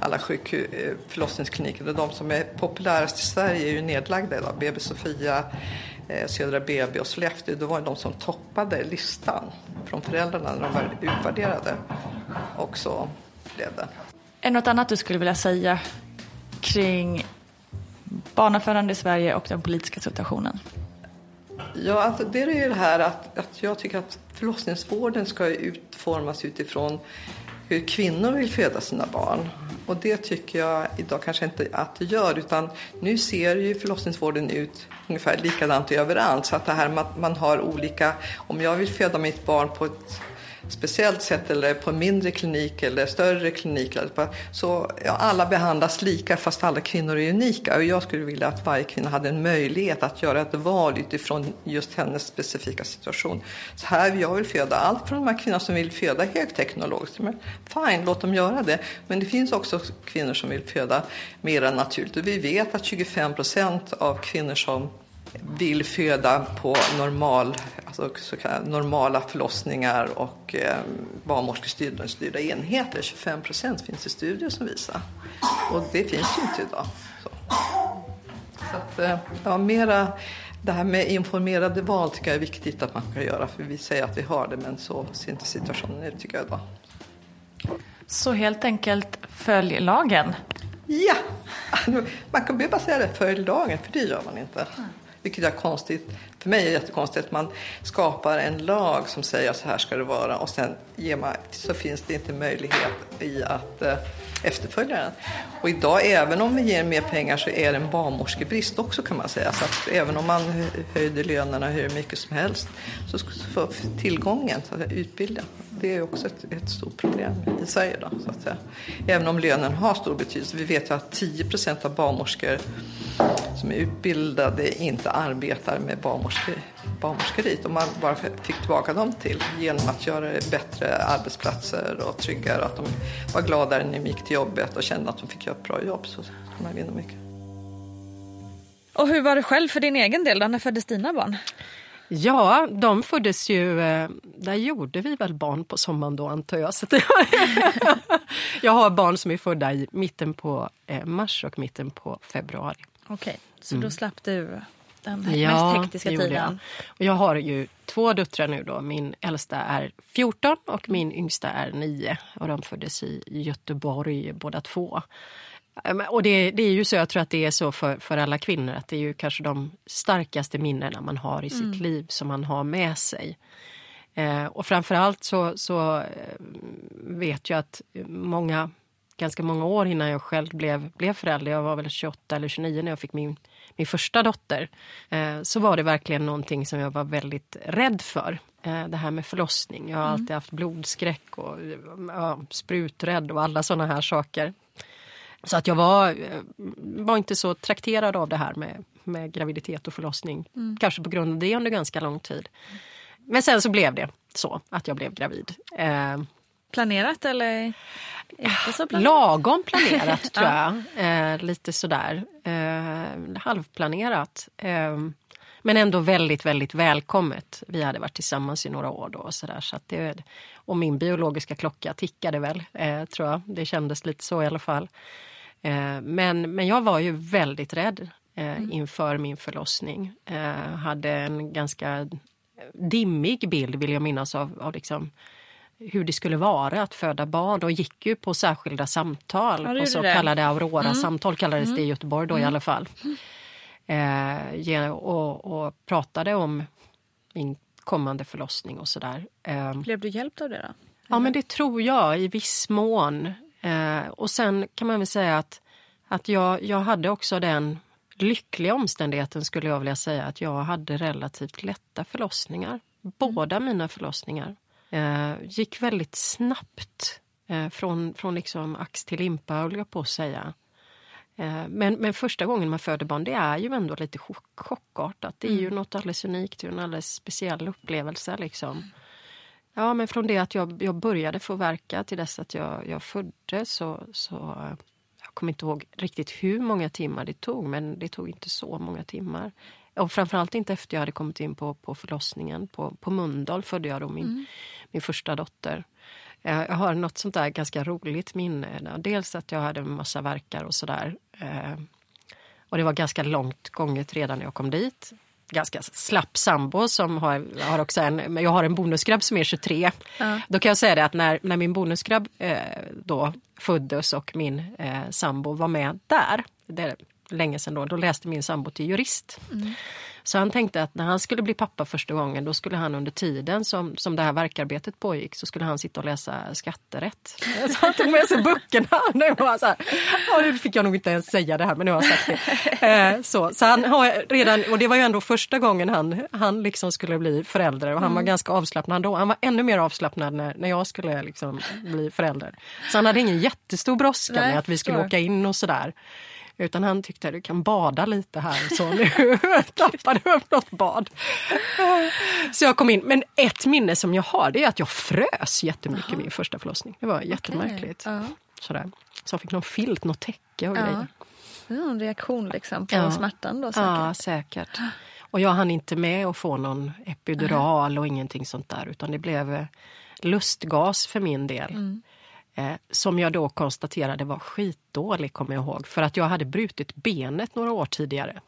S6: alla sjukhus, eh, förlossningskliniker. De som är populärast i Sverige är ju nedlagda idag. BB Sofia, eh, Södra BB och Sollefteå. Det var de som toppade listan från föräldrarna när de var utvärderade. Och så blev det.
S1: Är det något annat du skulle vilja säga kring barnafödande i Sverige och den politiska situationen?
S6: Ja, alltså det är ju det här att, att jag tycker att förlossningsvården ska utformas utifrån hur kvinnor vill föda sina barn. Och det tycker jag idag kanske inte att det gör utan nu ser ju förlossningsvården ut ungefär likadant överallt. Så att det här med att man har olika, om jag vill föda mitt barn på ett speciellt sätt eller på en mindre klinik eller större klinik. Så ja, alla behandlas lika fast alla kvinnor är unika. Och jag skulle vilja att varje kvinna hade en möjlighet att göra ett val utifrån just hennes specifika situation. Så här, jag vill föda allt från de här kvinnorna som vill föda högteknologiskt. Men fine, låt dem göra det. Men det finns också kvinnor som vill föda mer naturligt. Och vi vet att 25 procent av kvinnor som vill föda på normal, alltså så normala förlossningar och eh, barnmorskestyrda enheter. 25 procent finns det studier som visar. Och det finns ju inte idag. Så, så att, eh, ja, mera, det här med informerade val tycker jag är viktigt att man kan göra. För vi säger att vi har det men så ser inte situationen ut tycker jag idag.
S1: Så helt enkelt följ lagen?
S6: Ja! (laughs) Man kan bara säga det, följ lagen, för det gör man inte. Vilket är konstigt. För mig är det jättekonstigt att man skapar en lag som säger att så här ska det vara och sen ger man, så finns det inte möjlighet i att eh, efterfölja den. Och idag, även om vi ger mer pengar så är det en barnmorskebrist också kan man säga. Så att även om man höjde lönerna hur mycket som helst så får tillgången, så att utbilda, det är också ett, ett stort problem i Sverige. Då, så att säga. Även om lönen har stor betydelse. Vi vet ju att 10 procent av barnmorskor som är utbildade inte arbetar med barnmorskeriet. Om man bara fick tillbaka dem till genom att göra det bättre arbetsplatser och tryggare. Att de var gladare när de gick till jobbet och kände att de fick göra ett bra jobb så kan man vinna mycket.
S1: Och hur var det själv för din egen del? När föddes dina barn?
S2: Ja, de föddes ju... Eh, där gjorde vi väl barn på sommaren då antar jag. Så (laughs) jag har barn som är födda i mitten på eh, mars och mitten på februari.
S1: Okej, okay, så mm. då slapp du den ja, mest hektiska tiden?
S2: Jag. Och jag har ju två döttrar nu då. Min äldsta är 14 och min yngsta är 9. Och de föddes i Göteborg båda två. Och det, det, är ju så, jag tror att det är så för, för alla kvinnor att det är ju kanske de starkaste minnena man har i sitt mm. liv som man har med sig. Eh, och framförallt så, så eh, vet jag att många, ganska många år innan jag själv blev, blev förälder, jag var väl 28 eller 29 när jag fick min, min första dotter, eh, så var det verkligen någonting som jag var väldigt rädd för. Eh, det här med förlossning. Jag har mm. alltid haft blodskräck och ja, spruträdd och alla sådana här saker. Så att jag var, eh, var inte så trakterad av det här med, med graviditet och förlossning. Mm. Kanske på grund av det under ganska lång tid. Men sen så blev det så att jag blev gravid. Eh,
S1: planerat eller inte så planerat?
S2: Lagom planerat (laughs) tror jag. Eh, lite sådär. Eh, halvplanerat. Eh, men ändå väldigt, väldigt välkommet. Vi hade varit tillsammans i några år då och sådär. Så att det, och min biologiska klocka tickade väl, eh, tror jag. Det kändes lite så i alla fall. Eh, men, men jag var ju väldigt rädd eh, mm. inför min förlossning. Eh, hade en ganska dimmig bild, vill jag minnas, av, av liksom, hur det skulle vara att föda barn och gick ju på särskilda samtal, ja, på så det. kallade Aurora-samtal mm. kallades mm. det i Göteborg då mm. i alla fall. Eh, och, och, pratade om min kommande förlossning och sådär.
S1: Blev du hjälpt av det då?
S2: Ja men det tror jag i viss mån. Eh, och sen kan man väl säga att, att jag, jag hade också den lyckliga omständigheten skulle jag vilja säga att jag hade relativt lätta förlossningar. Båda mina förlossningar eh, gick väldigt snabbt eh, från, från liksom ax till limpa, höll jag på att säga. Eh, men, men första gången man föder barn, det är ju ändå lite chock, chockartat. Det är ju något alldeles unikt, en alldeles speciell upplevelse. Liksom. Ja, men från det att jag, jag började få verka till dess att jag, jag föddes så, så jag kommer inte ihåg riktigt hur många timmar det tog, men det tog inte så många timmar. Och framförallt inte efter jag hade kommit in på, på förlossningen. På, på Mundal födde jag då min,
S1: Mm.
S2: min första dotter. Eh, Jag har något sånt där ganska roligt minne. Dels att jag hade en massa verkar och sådär. Eh, Och det var ganska långt gånget redan när jag kom dit. Ganska slapp sambo som har, har också en, jag har en bonusgrabb som är 23.
S1: Ja.
S2: Då kan jag säga det att när, när min bonusgrabb eh, då föddes och min eh, sambo var med där, det är länge sedan då, då läste min sambo till jurist. Så han tänkte att när han skulle bli pappa första gången då skulle han under tiden som, som det här verkarbetet pågick så skulle han sitta och läsa skatterätt. (laughs) Så han tog med sig böckerna. (laughs) Nu var så här, ja, nu fick jag nog inte ens säga det här men nu har jag sagt det. Eh, så, så han har redan, och det var ju ändå första gången han, han liksom skulle bli förälder och han var ganska avslappnad då. Han var ännu mer avslappnad när, när jag skulle liksom bli förälder. Så han hade ingen jättestor brådska med att vi skulle åka in och sådär. Utan han tyckte att du kan bada lite här. Så nu (laughs) tappade upp något bad. Så jag kom in. Men ett minne som jag har det är att jag frös jättemycket min första förlossning. Det var jättemärkligt.
S1: Ja.
S2: Sådär. Så jag fick någon filt, något täcke och
S1: Ja.
S2: grejer.
S1: Är en reaktion liksom på
S2: Ja.
S1: smärtan då säkert.
S2: Ja, säkert. Och jag hann inte med att få någon epidural och ingenting sånt där. Utan det blev eh, lustgas för min del.
S1: Mm.
S2: Eh, som jag då konstaterade var skitdålig, kommer jag ihåg. För att jag hade brutit benet några år tidigare.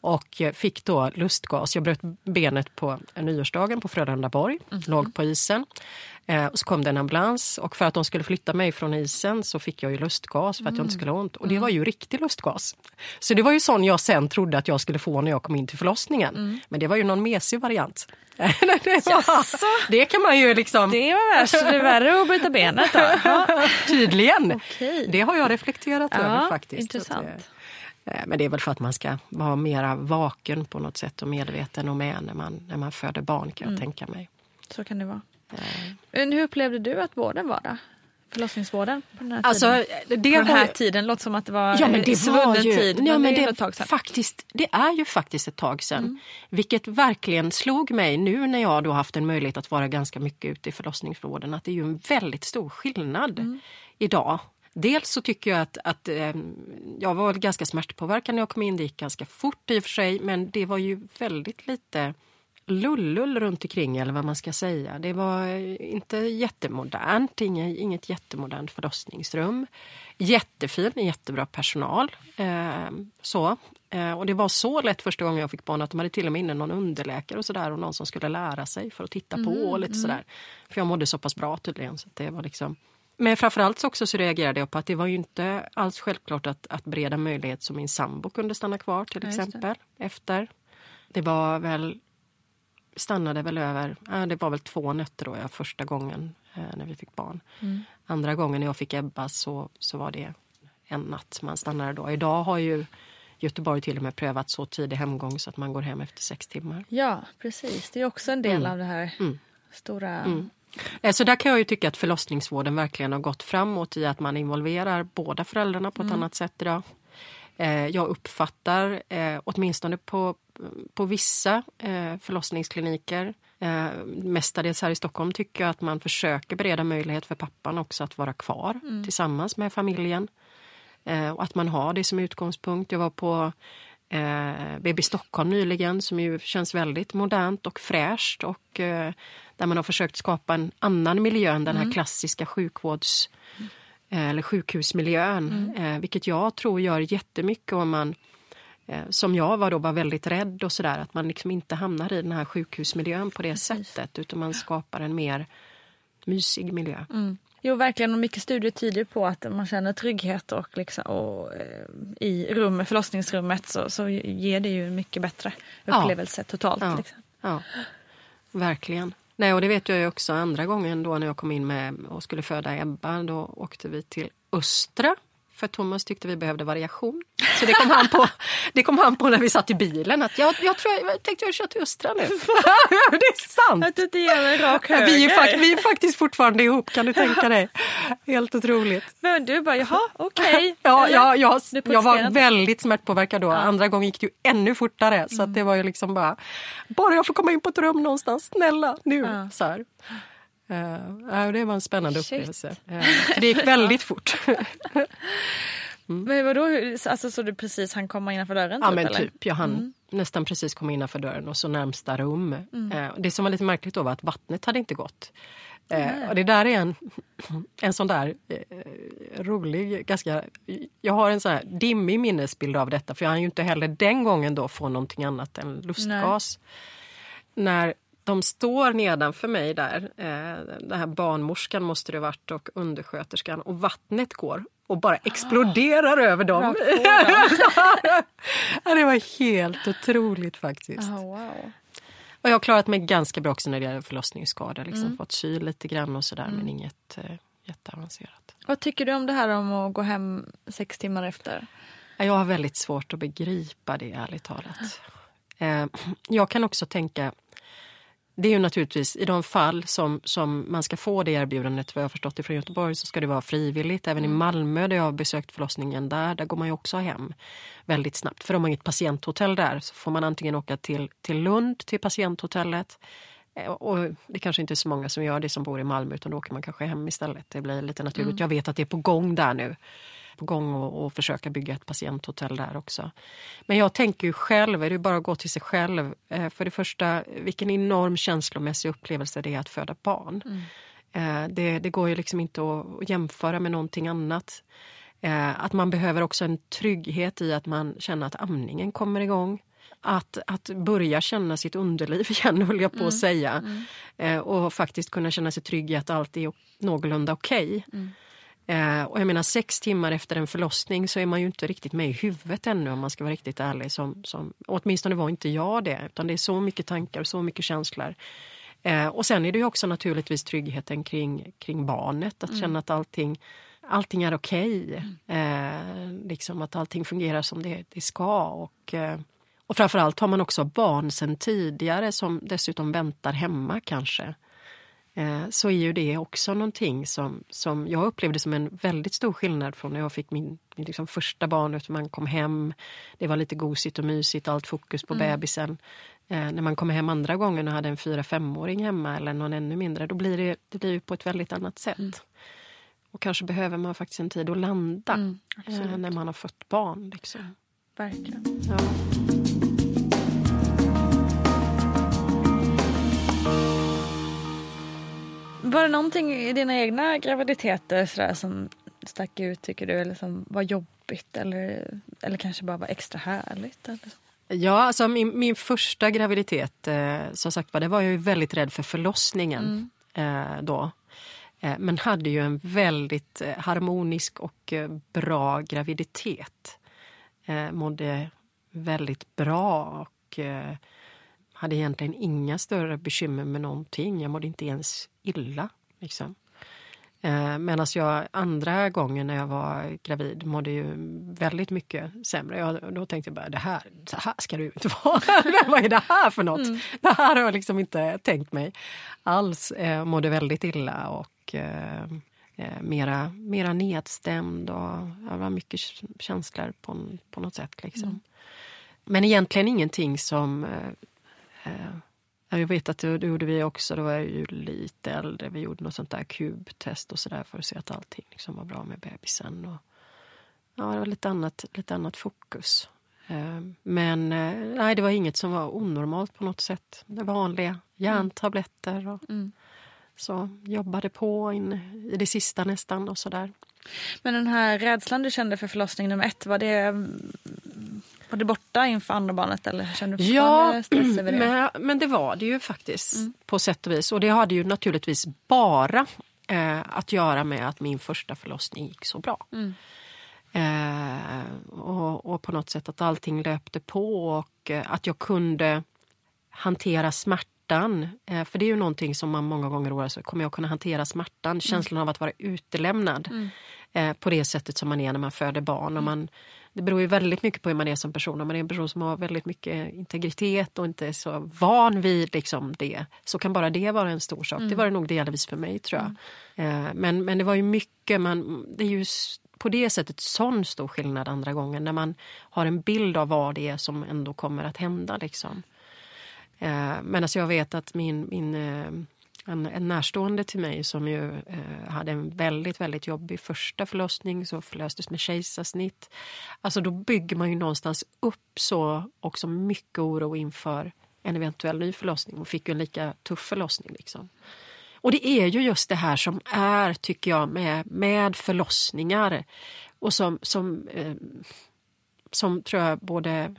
S2: Och eh, fick då lustgas. Jag bröt benet på nyårsdagen på Frölundaborg, låg på isen. Eh, och så kom det en ambulans och för att de skulle flytta mig från isen så fick jag ju lustgas för att jag inte skulle ha ont. Och det var ju riktig lustgas. Så det var ju sån jag sen trodde att jag skulle få när jag kom in till förlossningen. Men det var ju någon mesig variant. (laughs) det, var, det kan man ju liksom...
S1: Det var värst, det är värre att bryta benet då. (laughs)
S2: Tydligen.
S1: Okej.
S2: Det har jag reflekterat
S1: Ja,
S2: över faktiskt.
S1: intressant.
S2: Eh, Men det är väl för att man ska vara mera vaken på något sätt och medveten och med när man, när man föder barn kan
S1: Mm.
S2: jag tänka mig.
S1: Så kan det vara. Men hur upplevde du att vården var då? Förlossningsvården på den här
S2: Alltså,
S1: tiden?
S2: det
S1: den här
S2: ju-
S1: tiden låter som att det var
S2: Ja men
S1: eh,
S2: det var ju,
S1: tid.
S2: ja,
S1: men
S2: men
S1: det är
S2: det,
S1: sedan.
S2: faktiskt, det är ju faktiskt ett tag sedan.
S1: Mm.
S2: Vilket verkligen slog mig nu när jag då haft en möjlighet att vara ganska mycket ute i förlossningsvården. Att det är ju en väldigt stor skillnad
S1: Mm.
S2: idag. Dels så tycker jag att, att eh, jag var ganska smärtpåverkad när jag kom in. Det gick ganska fort i och för sig men det var ju väldigt lite lullull runt omkring eller vad man ska säga. Det var eh, inte jättemodernt, inget, inget jättemodernt förlossningsrum. Jättefin, jättebra personal. Eh, så. Eh, och det var så lätt första gången jag fick barn att de hade till och med inne någon underläkare och sådär och någon som skulle lära sig för att titta på och lite sådär. För jag mådde så pass bra tydligen. Så att det var liksom men framförallt så också så reagerade jag på att det var ju inte alls självklart att, att bereda möjlighet så min sambo kunde stanna kvar till
S1: just det.
S2: exempel efter. Det var väl stannade väl över, det var väl två nätter då jag första gången eh, när vi fick barn.
S1: Mm.
S2: Andra gången när jag fick Ebba så, så var det en natt man stannade då. Idag har ju Göteborg till och med prövat så tidig hemgång så att man går hem efter sex timmar.
S1: Ja, precis. Det är också en del
S2: Mm.
S1: av det här
S2: Mm.
S1: stora...
S2: Eh, Så där kan jag ju tycka att förlossningsvården verkligen har gått framåt i att man involverar båda föräldrarna på ett annat sätt idag. Eh, Jag uppfattar, eh, åtminstone på, på vissa eh, förlossningskliniker, eh, mestadels här i Stockholm, tycker jag att man försöker bereda möjlighet för pappan också att vara kvar tillsammans med familjen. Eh, och att man har det som utgångspunkt. Jag var på eh, BB Stockholm nyligen som ju känns väldigt modernt och fräscht och eh, där man har försökt skapa en annan miljö än den här klassiska sjukvårds eh, eller sjukhusmiljön. Eh, vilket jag tror gör jättemycket om man eh, som jag var då var väldigt rädd och sådär att man liksom inte hamnar i den här sjukhusmiljön på det sättet utan man skapar en mer mysig miljö.
S1: Jo, verkligen. Och mycket studier tyder på att man känner trygghet och, liksom, och eh, i rummet, förlossningsrummet så, så ger det ju mycket bättre
S2: Ja.
S1: upplevelse totalt.
S2: Ja.
S1: Liksom.
S2: Ja, verkligen. Nej, och det vet jag ju också andra gången då när jag kom in med och skulle föda Ebba. Då åkte vi till Östra för Thomas tyckte vi behövde variation. Så det kom han på, det kom han på när vi satt i bilen. Att jag, jag, tror jag, jag tänkte jag kör till Östra nu. (laughs) det är sant!
S1: Inte ger en rak höger.
S2: Vi är, vi är faktiskt fortfarande ihop, kan du tänka dig. Helt otroligt.
S1: Men du bara, jaha, okej. Okay. (laughs)
S2: Ja, ja, jag, jag var väldigt smärtpåverkad då. Andra gången gick det ju ännu fortare. Så att det var ju liksom bara, bara jag får komma in på ett rum någonstans, snälla, nu. Så här. Uh, det var en spännande Shit. upplevelse. Uh, det gick väldigt (laughs) fort. (laughs)
S1: mm. Men vadå, alltså, så du precis han komma innanför dörren?
S2: Ja typ, men eller? typ, jag hann mm. nästan precis komma innanför dörren och så närmsta rum. Mm. Uh, det som var lite märkligt då var att vattnet hade inte gått. Uh, och det där är en, (clears throat) en sån där rolig, ganska... Jag har en sån här dimmig minnesbild av detta för jag hann ju inte heller den gången då få någonting annat än lustgas. Nej. När de står nedanför mig där, eh, den här barnmorskan måste det varit och undersköterskan och vattnet går och bara exploderar oh. över dem. (laughs) dem. ja, det var helt otroligt faktiskt.
S1: Oh, wow.
S2: Och jag har klarat mig ganska bra också när det gäller förlossningsskada. Liksom mm. Fått sy lite grann och sådär mm. men inget eh, jätteavancerat.
S1: Vad tycker du om det här om att gå hem sex timmar efter?
S2: Jag har väldigt svårt att begripa det ärligt talat. Eh, (clears throat) jag kan också tänka det är ju naturligtvis i de fall som, som man ska få det erbjudandet, vad jag har förstått ifrån Göteborg, så ska det vara frivilligt. Även mm. i Malmö där jag har besökt förlossningen där, där går man ju också hem väldigt snabbt. För de har inget patienthotell där, så får man antingen åka till, till Lund, till patienthotellet. Eh, och det kanske inte är så många som gör det som bor i Malmö, utan då åker man kanske hem istället. Det blir lite naturligt. Mm. Jag vet att det är på gång där nu på gång och, och försöka bygga ett patienthotell där också. Men jag tänker ju själv, är det bara att gå till sig själv. Eh, för det första, vilken enorm känslomässig upplevelse det är att föda barn. Mm. Eh, det, det, går ju liksom inte att jämföra med någonting annat. Eh, att man behöver också en trygghet i att man känner att amningen kommer igång. Att, att börja känna sitt underliv (laughs) igen, höll jag på mm. att säga. Mm. och faktiskt kunna känna sig trygg i att allt är någorlunda okej. Okay. Mm. Eh, och jag menar sex timmar efter en förlossning så är man ju inte riktigt med i huvudet ännu om man ska vara riktigt ärlig. Som, som, åtminstone var inte jag det, utan det är så mycket tankar och så mycket känslor. Eh, och sen är det ju också naturligtvis tryggheten kring, kring barnet, att mm. känna att allting, allting är okej. Okay. Mm. Eh, liksom att allting fungerar som det, det ska. Och, eh, och framförallt har man också barn sen tidigare som dessutom väntar hemma kanske. Eh, så är ju det också någonting som, som jag upplevde som en väldigt stor skillnad från när jag fick min, min liksom första barn. Att man kom hem, det var lite gosigt och mysigt, allt fokus på mm. bebisen. Eh, när man kommer hem andra gången och hade en fyra femåring hemma eller någon ännu mindre, då blir det, det blir på ett väldigt annat sätt. Mm. Och kanske behöver man faktiskt en tid att landa mm, eh, när man har fött barn. Liksom.
S1: Verkligen.
S2: Ja.
S1: Var det någonting i dina egna graviditeter sådär som stack ut tycker du? Eller som var jobbigt eller, eller kanske bara var extra härligt? Eller?
S2: Ja, alltså min, min första graviditet, eh, som sagt var, det var jag ju väldigt rädd för förlossningen mm. eh, då. Eh, men hade ju en väldigt eh, harmonisk och eh, bra graviditet. Eh, mådde väldigt bra och eh, hade egentligen inga större bekymmer med någonting. Jag mådde inte ens illa. Liksom. Eh, Medan jag andra gången när jag var gravid mådde ju väldigt mycket sämre. Jag, då tänkte jag bara, det här, så här ska det ju inte (laughs) vara. (laughs) Vad är det här för något? Mm. Det här har jag liksom inte tänkt mig alls. Eh, mådde väldigt illa och eh, eh, mera, mera nedstämd. Och, jag var mycket känslor på, på något sätt. Liksom. Mm. Men egentligen ingenting som jag vet att det, det gjorde vi också, då var jag ju lite äldre. Vi gjorde något sånt där kubtest och sådär för att se att allting liksom var bra med bebisen. Och, ja, det var lite annat, lite annat fokus. Eh, men eh, nej, det var inget som var onormalt på något sätt. Det vanliga järntabletter och mm. så jobbade på in i det sista nästan och sådär.
S1: Men den här rädslan du kände för förlossning nummer ett, var det var det borta inför andra barnet eller kände du
S2: ja, stress över det? Men, men det var det ju faktiskt mm. på sätt och vis. Och det hade ju naturligtvis bara eh, att göra med att min första förlossning gick så bra. Mm. Eh, och, och, på något sätt att allting löpte på och eh, att jag kunde hantera smärta smärtan. Eh, för det är ju någonting som man många gånger oroar sig Kommer jag kunna hantera smärtan? Känslan av att vara utelämnad
S1: Mm.
S2: eh, på det sättet som man är när man föder barn. Och man, det beror ju väldigt mycket på hur man är som person. Om man är en person som har väldigt mycket integritet och inte är så van vid liksom det så kan bara det vara en stor sak. Det var det nog delvis för mig tror jag. Eh, men, men det var ju mycket, man, det är ju på det sättet sån stor skillnad andra gången när man har en bild av vad det är som ändå kommer att hända. Liksom. Eh, men alltså jag vet att min, min eh, en, en närstående till mig som ju eh, hade en väldigt, väldigt jobbig första förlossning så förlöstes med kejsarsnitt. Alltså då bygger man ju någonstans upp så också mycket oro inför en eventuell ny förlossning och fick ju en lika tuff förlossning. Liksom. Och det är ju just det här som är, tycker jag, med, med förlossningar och som, som, eh, som tror jag både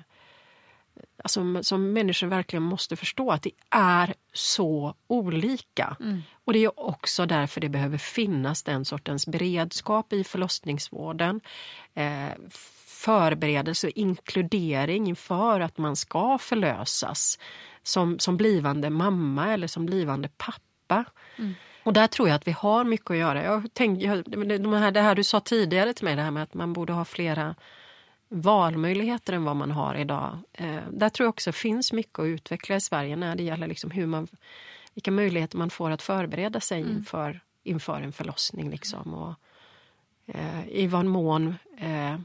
S2: alltså, som människor verkligen måste förstå att det är så olika. Och det är också därför det behöver finnas den sortens beredskap i förlossningsvården. Eh, förberedelse och inkludering inför att man ska förlösas som, som blivande mamma eller som blivande pappa. Och där tror jag att vi har mycket att göra. Jag tänk, jag, de här, det här du sa tidigare till mig, det här med att man borde ha flera valmöjligheter än vad man har idag. Eh, där tror jag också finns mycket att utveckla i Sverige när det gäller liksom hur man, vilka möjligheter man får att förbereda sig inför, inför en förlossning. Liksom. Och, eh, I vad mån eh,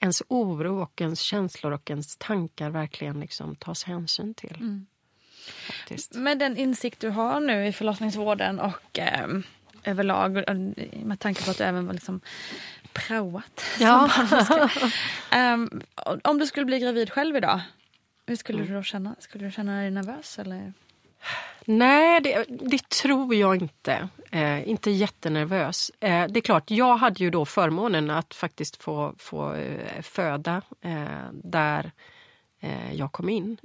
S2: ens oro och ens känslor och ens tankar verkligen liksom tas hänsyn till. Faktiskt.
S1: Med den insikt du har nu i förlossningsvården och eh, överlag eh, med tanke på att du även var liksom praoat. (laughs)
S2: Ja. (laughs)
S1: Ehm, om du skulle bli gravid själv idag, hur skulle du då känna? Skulle du känna dig nervös? Eller?
S2: Nej, det, det tror jag inte. Eh, inte jättenervös. Eh, det är klart, jag hade ju då förmånen att faktiskt få, få eh, föda eh, där eh, jag kom in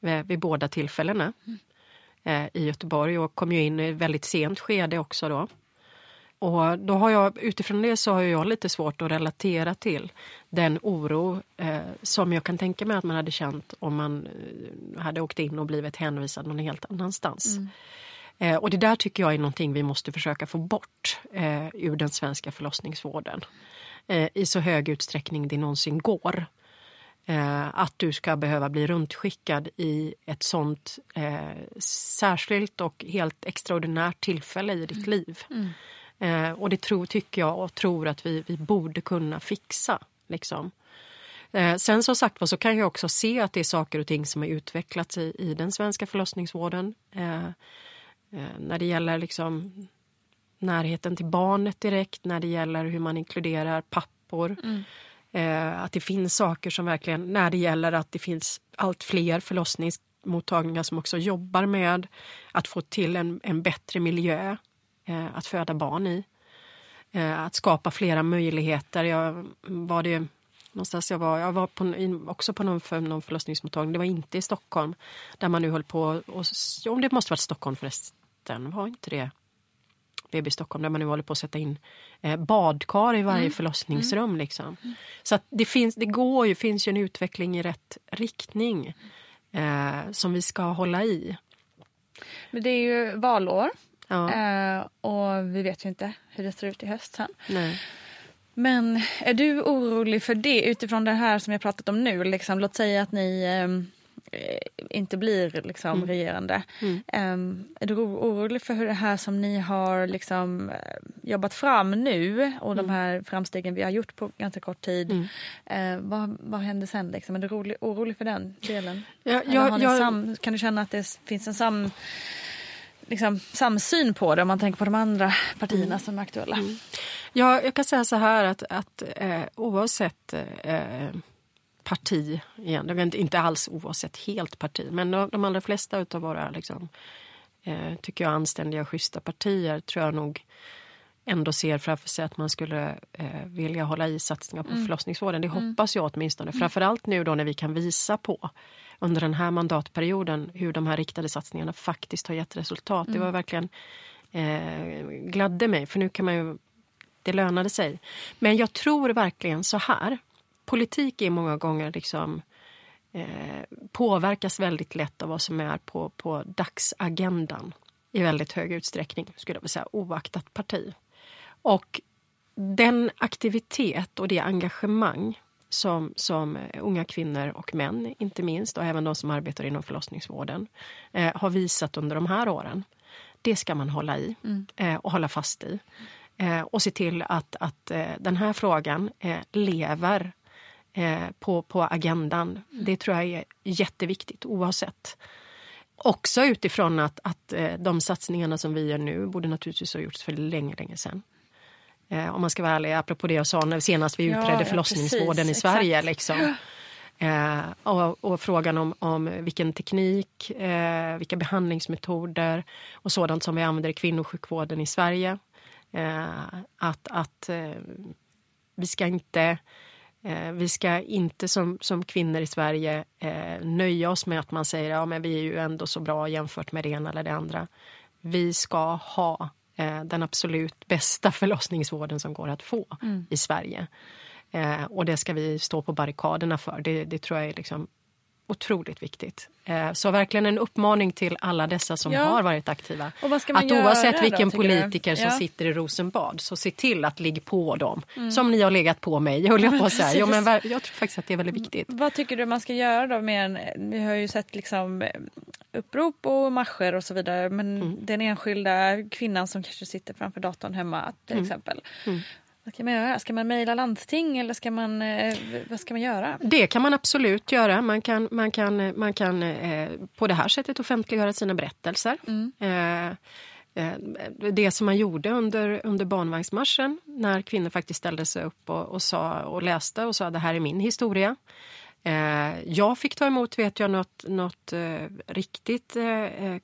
S2: vid, vid båda tillfällena eh, i Göteborg och kom ju in i ett väldigt sent skede också då. Och då har jag, utifrån det så har jag lite svårt att relatera till den oro eh, som jag kan tänka mig att man hade känt om man eh, hade åkt in och blivit hänvisad någon helt annanstans. Eh, och det där tycker jag är någonting vi måste försöka få bort eh, ur den svenska förlossningsvården. Eh, I så hög utsträckning det någonsin går. Eh, att du ska behöva bli runtskickad i ett sånt särskilt och helt extraordinärt tillfälle i ditt liv. Eh, och det tror, tycker jag och tror att vi, vi borde kunna fixa. Liksom. Eh, sen som sagt var så kan jag också se att det är saker och ting som har utvecklats i, i den svenska förlossningsvården. Eh, eh, när det gäller liksom närheten till barnet direkt, när det gäller hur man inkluderar pappor. Eh, att det finns saker som verkligen, när det gäller att det finns allt fler förlossningsmottagningar som också jobbar med att få till en, en bättre miljö eh, att föda barn i. Eh, att skapa flera möjligheter. Jag var det någonstans jag var, jag var på, också på någon, för, någon förlossningsmottagning, det var inte i Stockholm, där man nu höll på, och, om det måste varit Stockholm förresten, var inte det BB Stockholm där man nu håller på att sätta in eh, badkar i varje förlossningsrum. Liksom. Så det, finns, det går ju, finns ju en utveckling i rätt riktning eh, som vi ska hålla i.
S1: Men det är ju valår
S2: Ja.
S1: eh, och vi vet ju inte hur det ser ut i höst sen.
S2: Nej.
S1: Men är du orolig för det utifrån det här som jag pratat om nu? Liksom, låt säga att ni ehm, eh, inte blir liksom, regerande. Ehm, är du oro- orolig för hur det här som ni har liksom, eh, jobbat fram nu och de här framstegen vi har gjort på ganska kort tid. Eh, vad, vad händer sen? Liksom? Är du orolig, orolig för den delen?
S2: Ja, jag- jag-
S1: sam, kan du känna att det finns en sam, liksom, samsyn på det om man tänker på de andra partierna som är aktuella?
S2: Ja, jag kan säga så här att, att eh, oavsett eh, parti, igen, inte- alls oavsett helt parti, men de, de allra flesta utav våra liksom, eh, tycker jag anständiga schyssta partier tror jag nog ändå ser framför sig att man skulle eh, vilja hålla i satsningar på förlossningsvården. Det hoppas jag åtminstone. Framförallt nu då när vi kan visa på under den här mandatperioden hur de här riktade satsningarna faktiskt har gett resultat. Det var verkligen eh, gladde mig för nu kan man ju det lönade sig. Men jag tror verkligen så här. Politik är många gånger liksom eh, påverkas väldigt lätt av vad som är på, på dagsagendan i väldigt hög utsträckning, skulle jag vilja säga, oaktat parti. Och den aktivitet och det engagemang som, som unga kvinnor och män, inte minst, och även de som arbetar inom förlossningsvården, eh, har visat under de här åren. Det ska man hålla i mm. eh, och hålla fast i. Eh, och se till att, att eh, den här frågan eh, lever eh, på, på agendan. Mm. Det tror jag är jätteviktigt oavsett. Också utifrån att, att de satsningarna som vi gör nu borde naturligtvis ha gjorts för länge, länge sedan. Eh, om man ska vara ärlig, apropå det jag sa när senast vi utredde ja, förlossningsvården precis, i Sverige. Liksom. Eh, och, och, frågan om, om vilken teknik, eh, vilka behandlingsmetoder och sådant som vi använder i kvinnosjukvården i Sverige. Eh, att att eh, vi ska inte eh, vi ska inte som, som kvinnor i Sverige nöja oss med att man säger att ja, vi är ju ändå så bra jämfört med det ena eller det andra. Vi ska ha den absolut bästa förlossningsvården som går att få mm. i Sverige. Eh, och det ska vi stå på barrikaderna för. Det, det tror jag är liksom otroligt viktigt. Eh, så verkligen en uppmaning till alla dessa som ja. har varit aktiva. att oavsett vilken då, politiker du? som ja. sitter i Rosenbad så se till att ligga på dem. Mm. Som ni har legat på mig, höll jag på att säga. (laughs) Jo, men jag tror faktiskt att det är väldigt viktigt.
S1: Vad tycker du man ska göra då? Med vi har ju sett liksom upprop och marscher och så vidare. Men mm. den enskilda kvinnan som kanske sitter framför datorn hemma till mm. exempel. Vad ska man göra? Ska man mejla landsting eller ska man, eh, vad ska man göra?
S2: Det kan man absolut göra. Man kan, man kan, man kan eh, på det här sättet offentliggöra sina berättelser. Mm. Eh, det som man gjorde under, under barnvagnsmarschen när kvinnor faktiskt ställde sig upp och, och, sa, och läste och sa det här är min historia. Eh, jag fick ta emot vet jag något, något eh, riktigt, eh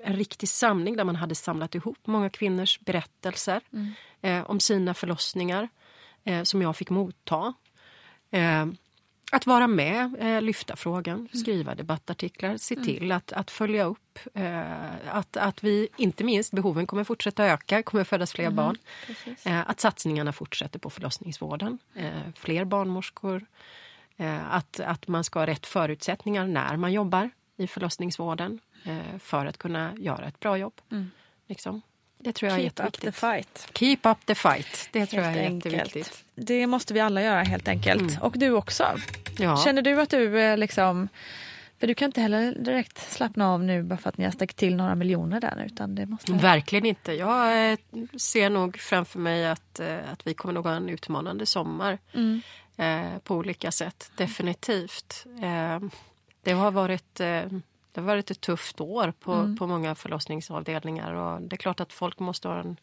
S2: en riktig samling där man hade samlat ihop många kvinnors berättelser mm. Eh, om sina förlossningar som jag fick motta. att vara med, lyfta frågan, mm. skriva debattartiklar, se mm. till att, att följa upp att, att vi, inte minst, behoven kommer fortsätta öka, kommer födas fler mm. barn. att satsningarna fortsätter på förlossningsvården. fler barnmorskor, Eh, att, att man ska ha rätt förutsättningar när man jobbar i förlossningsvården eh, för att kunna göra ett bra jobb. Mm. Liksom. Det tror jag
S1: Keep
S2: är jätteviktigt.
S1: Up the fight.
S2: Keep up the fight. Det helt tror jag är enkelt. jätteviktigt.
S1: Det måste vi alla göra helt enkelt. Mm. Och du också. Ja. Känner du att du eh, liksom för du kan inte heller direkt slappna av nu bara för att ni har ställt till några miljoner där utan det måste...
S2: Verkligen inte. Jag ser nog framför mig att, att vi kommer nog ha en utmanande sommar. Mm eh, på olika sätt. Definitivt. Eh, det, har varit, eh, det har varit ett tufft år på, mm. på många förlossningsavdelningar och det är klart att folk måste ha en,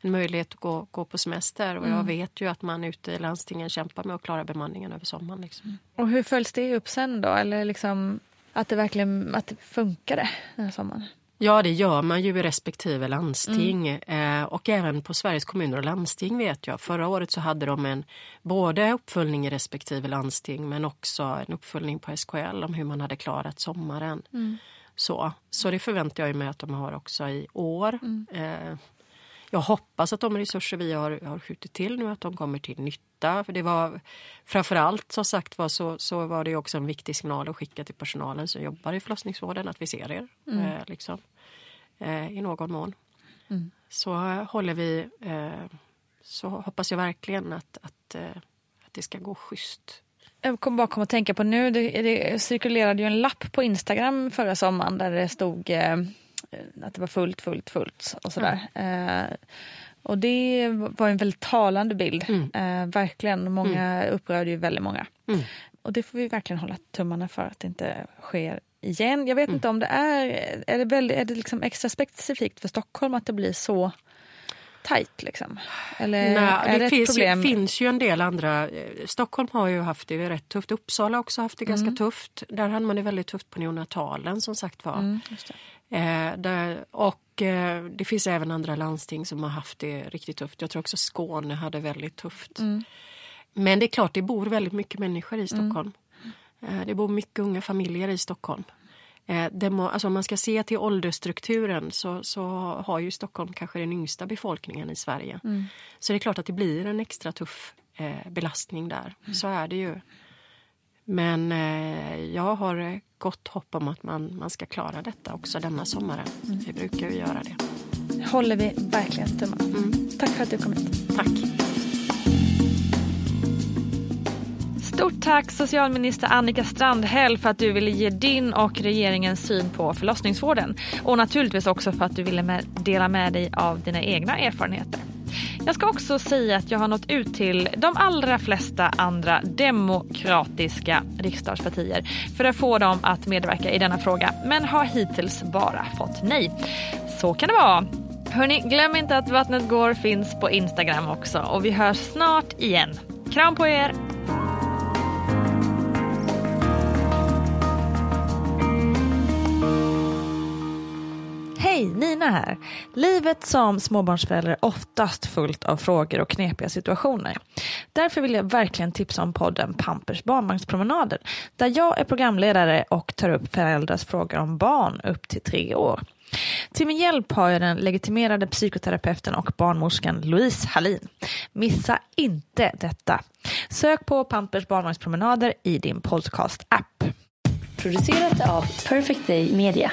S2: en möjlighet att gå, gå på semester och mm. jag vet ju att man ute i landstingen kämpar med att klara bemanningen över sommaren. Liksom. Mm.
S1: Och hur följs det upp sen då? Eller liksom att det verkligen att det funkade den här sommaren?
S2: Ja, det gör man ju i respektive landsting mm. eh, och även på Sveriges kommuner och landsting vet jag. Förra året så hade de en både uppföljning i respektive landsting men också en uppföljning på SKL om hur man hade klarat sommaren. Mm. Så, så det förväntar jag mig att de har också i år. Mm. Eh, jag hoppas att de resurser vi har, har skjutit till nu att de kommer till nytta. För det var framförallt som sagt var så, så var det också en viktig signal att skicka till personalen som jobbar i förlossningsvården att vi ser er. Mm. Eh, liksom eh, i någon mån. Mm. Så håller vi, eh, så hoppas jag verkligen att, att, eh, att det ska gå schysst.
S1: Jag kom bakom att tänka på nu, det, det cirkulerade ju en lapp på Instagram förra sommaren där det stod eh, att det var fullt, fullt, fullt och sådär. Mm. Eh, och det var en väldigt talande bild. Mm. Eh, verkligen, många mm. upprörde ju väldigt många. Mm. Och det får vi verkligen hålla tummarna för att det inte sker igen. Jag vet mm. inte om det är, är det, väldigt, är det liksom extra specifikt för Stockholm att det blir så tajt liksom? Eller Nej, det, det
S2: finns,
S1: problem?
S2: finns ju en del andra. Eh, Stockholm har ju haft det rätt tufft. Uppsala har också haft det ganska mm. tufft. Där hade man det väldigt tufft på neonatalen som sagt var. Mm, eh, där, och eh, det finns även andra landsting som har haft det riktigt tufft. Jag tror också Skåne hade väldigt tufft. Mm. Men det är klart, det bor väldigt mycket människor i Stockholm. Eh, det bor mycket unga familjer i Stockholm. Eh, må, alltså om man ska se till åldersstrukturen så, så har ju Stockholm kanske den yngsta befolkningen i Sverige. Mm. Så det är klart att det blir en extra tuff eh, belastning där. Mm. Så är det ju. Men eh, jag har gott hopp om att man, man ska klara detta också denna sommaren. Mm. Vi brukar ju göra det.
S1: håller vi verkligen tummarna. Mm. Tack för att du kom hit.
S2: Tack.
S1: Stort tack socialminister Annika Strandhäll för att du ville ge din och regeringens syn på förlossningsvården. Och naturligtvis också för att du ville med, dela med dig av dina egna erfarenheter. Jag ska också säga att jag har nått ut till de allra flesta andra demokratiska riksdagspartier för att få dem att medverka i denna fråga men har hittills bara fått nej. Så kan det vara. Hörni, glöm inte att Vattnet går finns på Instagram också och vi hörs snart igen. Kram på er! Hej, Nina här. Livet som småbarnsförälder är oftast fullt av frågor och knepiga situationer. Därför vill jag verkligen tipsa om podden Pampers barnvagnspromenader där jag är programledare och tar upp föräldrars frågor om barn upp till tre år. Till min hjälp har jag den legitimerade psykoterapeuten och barnmorskan Louise Hallin. Missa inte detta. Sök på Pampers barnvagnspromenader i din podcast-app.
S7: Producerat av Perfect Day Media.